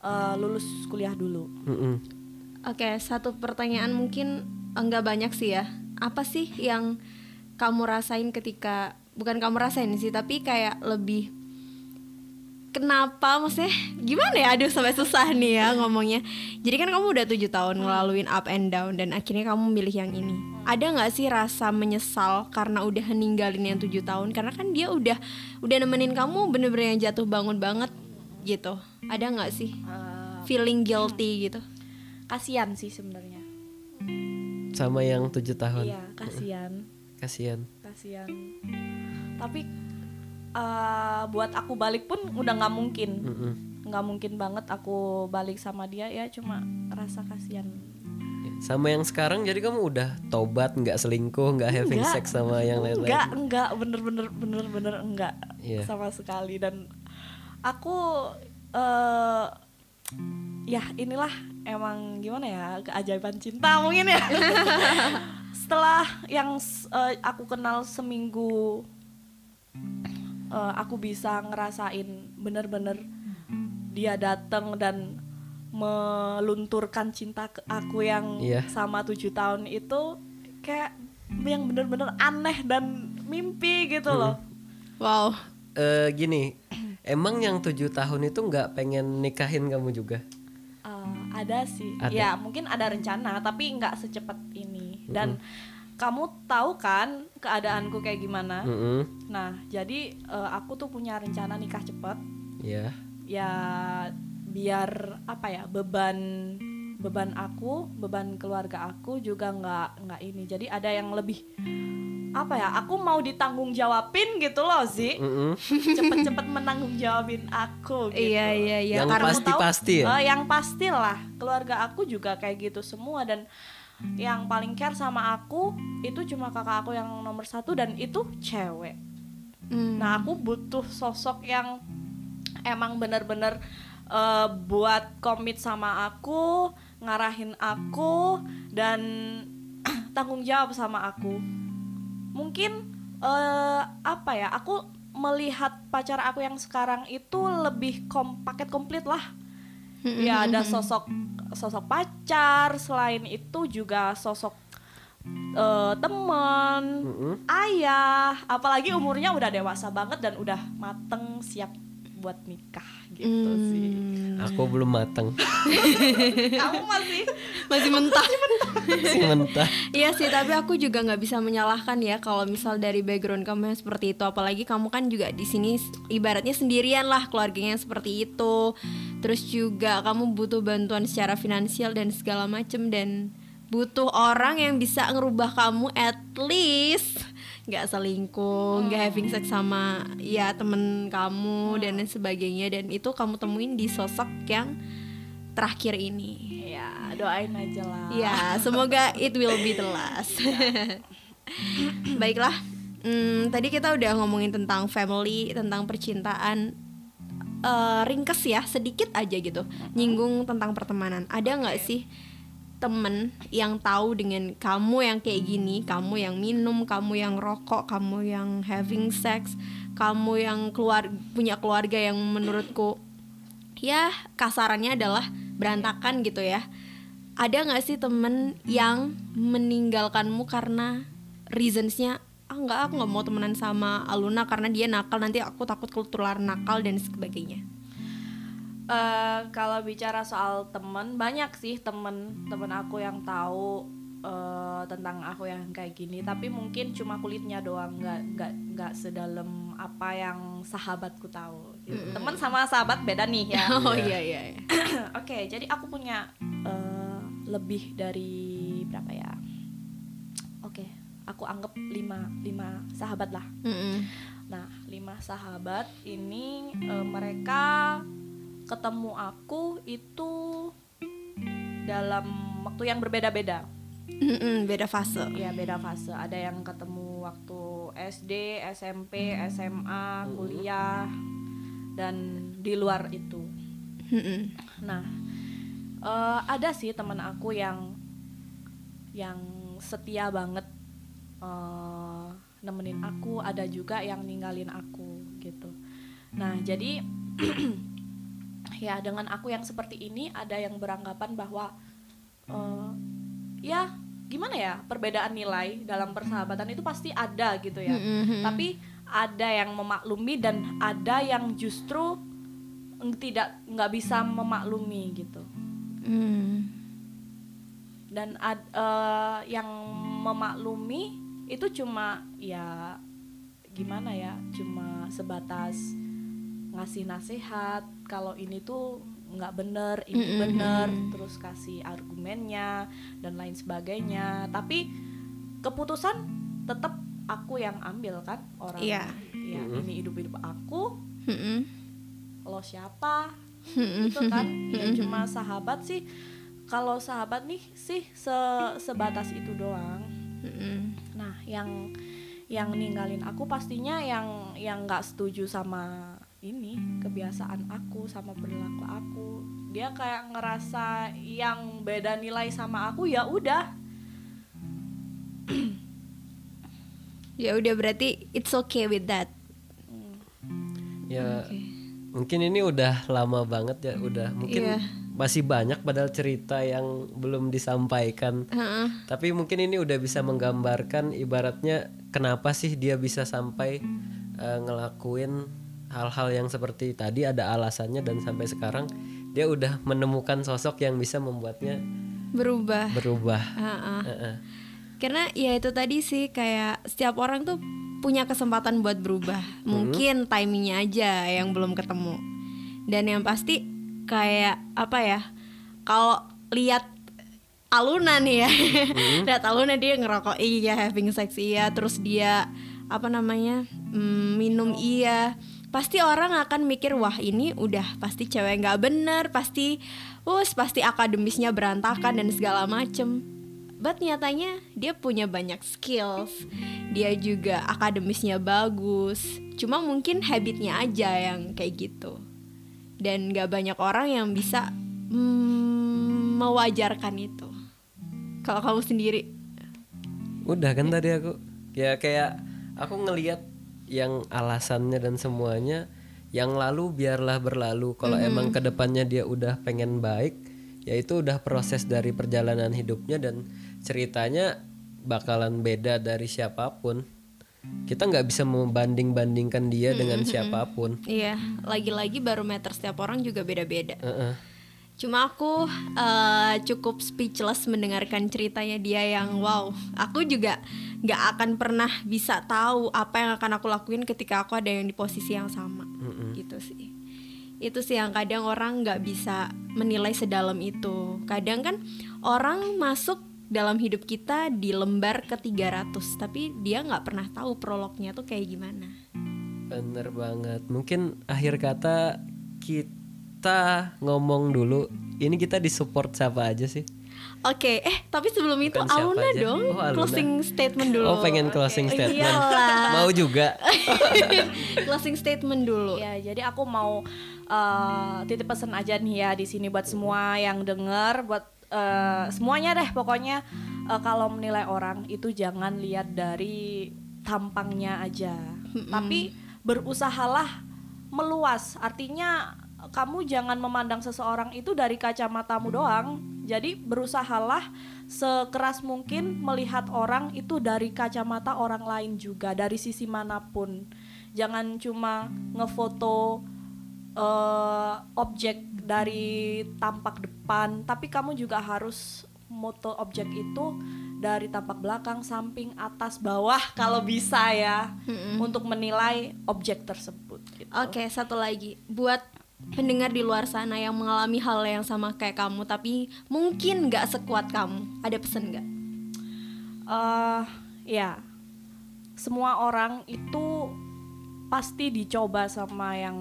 eh, lulus kuliah dulu Mm-mm. Oke, satu pertanyaan mungkin enggak banyak sih ya. Apa sih yang kamu rasain ketika bukan kamu rasain sih, tapi kayak lebih kenapa? Maksudnya gimana ya? Aduh sampai susah nih ya ngomongnya. Jadi kan kamu udah tujuh tahun ngelaluin up and down dan akhirnya kamu milih yang ini. Ada nggak sih rasa menyesal karena udah ninggalin yang tujuh tahun? Karena kan dia udah udah nemenin kamu bener-bener yang jatuh bangun banget gitu. Ada nggak sih Eh, feeling guilty gitu? kasihan sih sebenarnya. Sama yang tujuh tahun. iya kasihan Kasihan. kasihan tapi eh, buat aku balik pun udah nggak mungkin nggak mungkin banget aku balik sama dia ya cuma rasa kasihan Sama yang sekarang jadi kamu udah tobat nggak selingkuh nggak having Enggak. sex sama yang lain-lain. enggak enggak bener bener bener bener enggak Iya. sama sekali dan aku eh ya inilah emang gimana ya keajaiban cinta mungkin ya setelah yang eh, aku kenal seminggu eh, aku bisa ngerasain bener-bener dia datang dan melunturkan cinta ke aku yang Iya. sama tujuh tahun itu kayak yang bener-bener aneh dan mimpi gitu loh wow Eh, gini, emang yang tujuh tahun itu nggak pengen nikahin kamu juga? Eh, ada sih Ada. ya mungkin ada rencana tapi nggak secepat ini dan kamu tahu kan keadaanku kayak gimana Mm-mm. nah jadi eh, aku tuh punya rencana nikah cepet Ya. ya biar apa ya beban beban aku beban keluarga aku juga nggak nggak ini jadi ada yang lebih apa ya aku mau ditanggung jawabin gitu loh Zi Mm-mm. cepet-cepet menanggung jawabin aku gitu Iya iya iya Yang karena Kamu tahu, pasti-pasti ya? eh, yang pastilah keluarga aku juga kayak gitu semua dan yang paling care sama aku itu cuma kakak aku yang nomor satu dan itu cewek. Hmm. nah aku butuh sosok yang emang bener-bener eh, buat komit sama aku ngarahin aku dan tanggung jawab sama aku. Mungkin eh, apa ya aku melihat pacar aku yang sekarang itu lebih kom paket komplit lah ya ada sosok sosok pacar selain itu juga sosok eh, teman Mm-mm. ayah apalagi umurnya udah dewasa banget dan udah mateng siap buat nikah gitu sih Aku belum matang. kamu masih masih mentah Masih mentah. Iya sih, tapi aku juga nggak bisa menyalahkan ya kalau misal dari background kamu yang seperti itu, apalagi kamu kan juga di sini ibaratnya sendirian lah keluarganya yang seperti itu. Terus juga kamu butuh bantuan secara finansial dan segala macem dan butuh orang yang bisa ngerubah kamu at least nggak selingkuh, nggak having sex sama ya temen kamu dan lain sebagainya dan itu kamu temuin di sosok yang terakhir ini. ya doain aja lah Ya, semoga it will be the last. Baiklah, hmm, tadi kita udah ngomongin tentang family, tentang percintaan. Eh, ringkes ya, sedikit aja gitu, nyinggung tentang pertemanan. Ada nggak sih temen yang tahu dengan kamu yang kayak gini, kamu yang minum, kamu yang rokok, kamu yang having sex, kamu yang keluar punya keluarga yang menurutku ya kasarannya adalah berantakan gitu ya. Ada nggak sih temen yang meninggalkanmu karena reasonsnya ah nggak aku nggak mau temenan sama Aluna karena dia nakal nanti aku takut ketular nakal dan sebagainya Eh, kalau bicara soal temen banyak sih temen temen aku yang tahu eh, tentang aku yang kayak gini tapi mungkin cuma kulitnya doang nggak nggak nggak sedalam apa yang sahabatku tahu gitu. temen sama sahabat beda nih ya oh iya iya, iya. Oke, jadi aku punya eh, lebih dari berapa ya? Oke, aku anggap lima lima sahabat lah. Mm-mm. Nah, lima sahabat ini eh, mereka ketemu aku itu dalam waktu yang berbeda-beda. Mm-mm, beda fase Ya beda fase. Ada yang ketemu waktu SD, SMP, SMA, kuliah, dan di luar itu. Mm-mm. Nah, Eh, ada sih teman aku yang yang setia banget eh, nemenin aku ada juga yang ninggalin aku gitu nah jadi ya dengan aku yang seperti ini ada yang beranggapan bahwa eh, ya gimana ya perbedaan nilai dalam persahabatan itu pasti ada gitu ya Mm-mm. tapi ada yang memaklumi dan ada yang justru tidak nggak bisa memaklumi gitu Hmm. dan ad- eh, yang memaklumi itu cuma ya gimana ya cuma sebatas ngasih nasihat kalau ini tuh nggak bener ini Mm-mm. bener terus kasih argumennya dan lain sebagainya. Tapi keputusan tetap aku yang ambil kan orang Iya. ya ini hidup hidup aku. Mm-mm. lo siapa? Itu kan ya cuma sahabat sih. Kalau sahabat nih sih se- sebatas itu doang. Nah yang yang ninggalin aku pastinya yang yang nggak setuju sama ini kebiasaan aku sama perilaku aku dia kayak ngerasa yang beda nilai sama aku ya udah Ya udah berarti it's okay with that. ya Oke. mungkin ini udah lama banget ya udah mungkin Iya. masih banyak padahal cerita yang belum disampaikan Heeh. tapi mungkin ini udah bisa menggambarkan ibaratnya kenapa sih dia bisa sampai eh, ngelakuin hal-hal yang seperti tadi ada alasannya dan sampai sekarang dia udah menemukan sosok yang bisa membuatnya Berubah. berubah Heeh. Heeh. Karena ya itu tadi sih kayak setiap orang tuh punya kesempatan buat berubah. Mungkin timingnya aja yang belum ketemu. Dan yang pasti kayak apa ya? Kalau lihat Aluna nih ya, lihat Aluna dia ngerokok iya, having sex iya, terus dia apa namanya mm, minum iya. Pasti orang akan mikir wah ini udah pasti cewek nggak bener, pasti us pasti akademisnya berantakan dan segala macem. But nyatanya dia punya banyak skills. Dia juga akademisnya bagus. Cuma mungkin habitnya aja yang kayak gitu. Dan gak banyak orang yang bisa mm, mewajarkan itu. Kalau kamu sendiri? Udah kan tadi aku. Ya kayak aku ngelihat yang alasannya dan semuanya yang lalu biarlah berlalu. Kalau emang ke depannya dia udah pengen baik, ya itu udah proses dari perjalanan hidupnya dan ceritanya bakalan beda dari siapa pun. Kita nggak bisa membanding-bandingkan dia dengan siapa pun. iya lagi-lagi barometer setiap orang juga beda-beda Heeh. Cuma aku eh, cukup speechless mendengarkan ceritanya dia yang wow. Aku juga nggak akan pernah bisa tahu apa yang akan aku lakuin ketika aku ada yang di posisi yang sama. Gitu sih. Itu sih yang kadang orang nggak bisa menilai sedalam itu. Kadang kan orang masuk dalam hidup kita di lembar ke 300 tapi dia nggak pernah tahu prolognya tuh kayak gimana. Bener banget. Mungkin akhir kata kita ngomong dulu. Ini kita disupport siapa aja sih? Oke, eh tapi sebelum itu Bukan Aluna aja. dong Oh, Aluna. closing statement dulu. Oh pengen closing Oke. statement. Iyalah. Mau juga. closing statement dulu. Ya, jadi aku mau uh, titip pesan aja nih ya di sini buat semua yang denger, buat uh, semuanya deh pokoknya uh, kalau menilai orang itu jangan lihat dari tampangnya aja, tapi berusahalah meluas. Artinya kamu jangan memandang seseorang itu dari kacamatamu doang. Jadi berusahalah sekeras mungkin melihat orang itu dari kacamata orang lain juga, dari sisi mana pun. Jangan cuma ngefoto eh, objek dari tampak depan, tapi kamu juga harus moto objek itu dari tampak belakang, samping, atas, bawah kalau bisa ya, untuk menilai objek tersebut. Gitu. Oke, satu lagi buat pendengar di luar sana yang mengalami hal yang sama kayak kamu tapi mungkin nggak sekuat kamu. Ada pesan nggak? eh ya semua orang itu pasti dicoba sama yang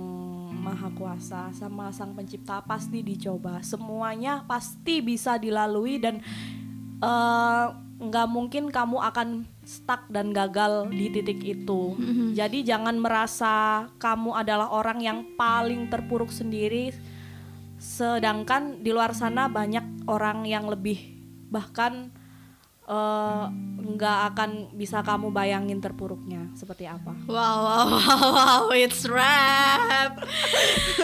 maha kuasa sama sang pencipta pasti dicoba semuanya pasti bisa dilalui dan eh, nggak mungkin kamu akan stuck dan gagal di titik itu jadi jangan merasa kamu adalah orang yang paling terpuruk sendiri sedangkan di luar sana banyak orang yang lebih bahkan eh, nggak akan bisa kamu bayangin terpuruknya seperti apa Wow, wow, wow, wow, it's rap.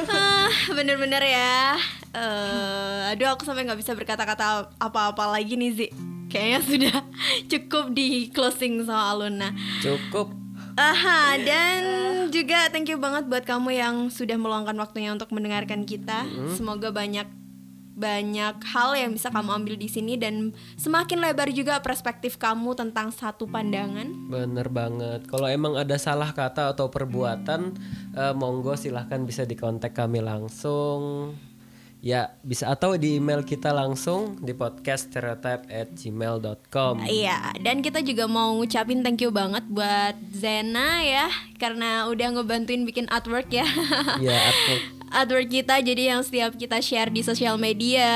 Ah, Bener-bener ya. Eh, aduh, aku sampai nggak bisa berkata-kata apa-apa lagi nih, Zi. Kayaknya sudah cukup di closing sama Aluna. Cukup. Aha, dan juga thank you banget buat kamu yang sudah meluangkan waktunya untuk mendengarkan kita. Semoga banyak banyak hal yang bisa kamu ambil di sini dan semakin lebar juga perspektif kamu tentang satu pandangan. Bener banget. Kalau emang ada salah kata atau perbuatan, eh, monggo silahkan bisa dikontak kami langsung. Ya bisa atau di email kita langsung di podcast stereotype at gmail.com. Iya, dan kita juga mau ngucapin thank you banget buat Zena ya karena udah ngebantuin bikin artwork ya. Ya aku artwork kita jadi yang setiap kita share di sosial media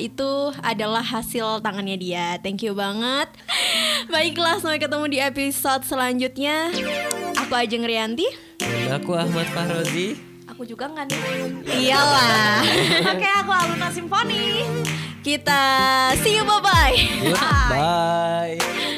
itu adalah hasil tangannya dia. Thank you banget. Baiklah, sampai ketemu di episode selanjutnya. Aku Ajeng Rianti. dan aku Ahmad Fahrozi. Aku juga nggak nih Iyalah. oke aku Aluna Simfoni Kita see you bye bye. Yuk, bye.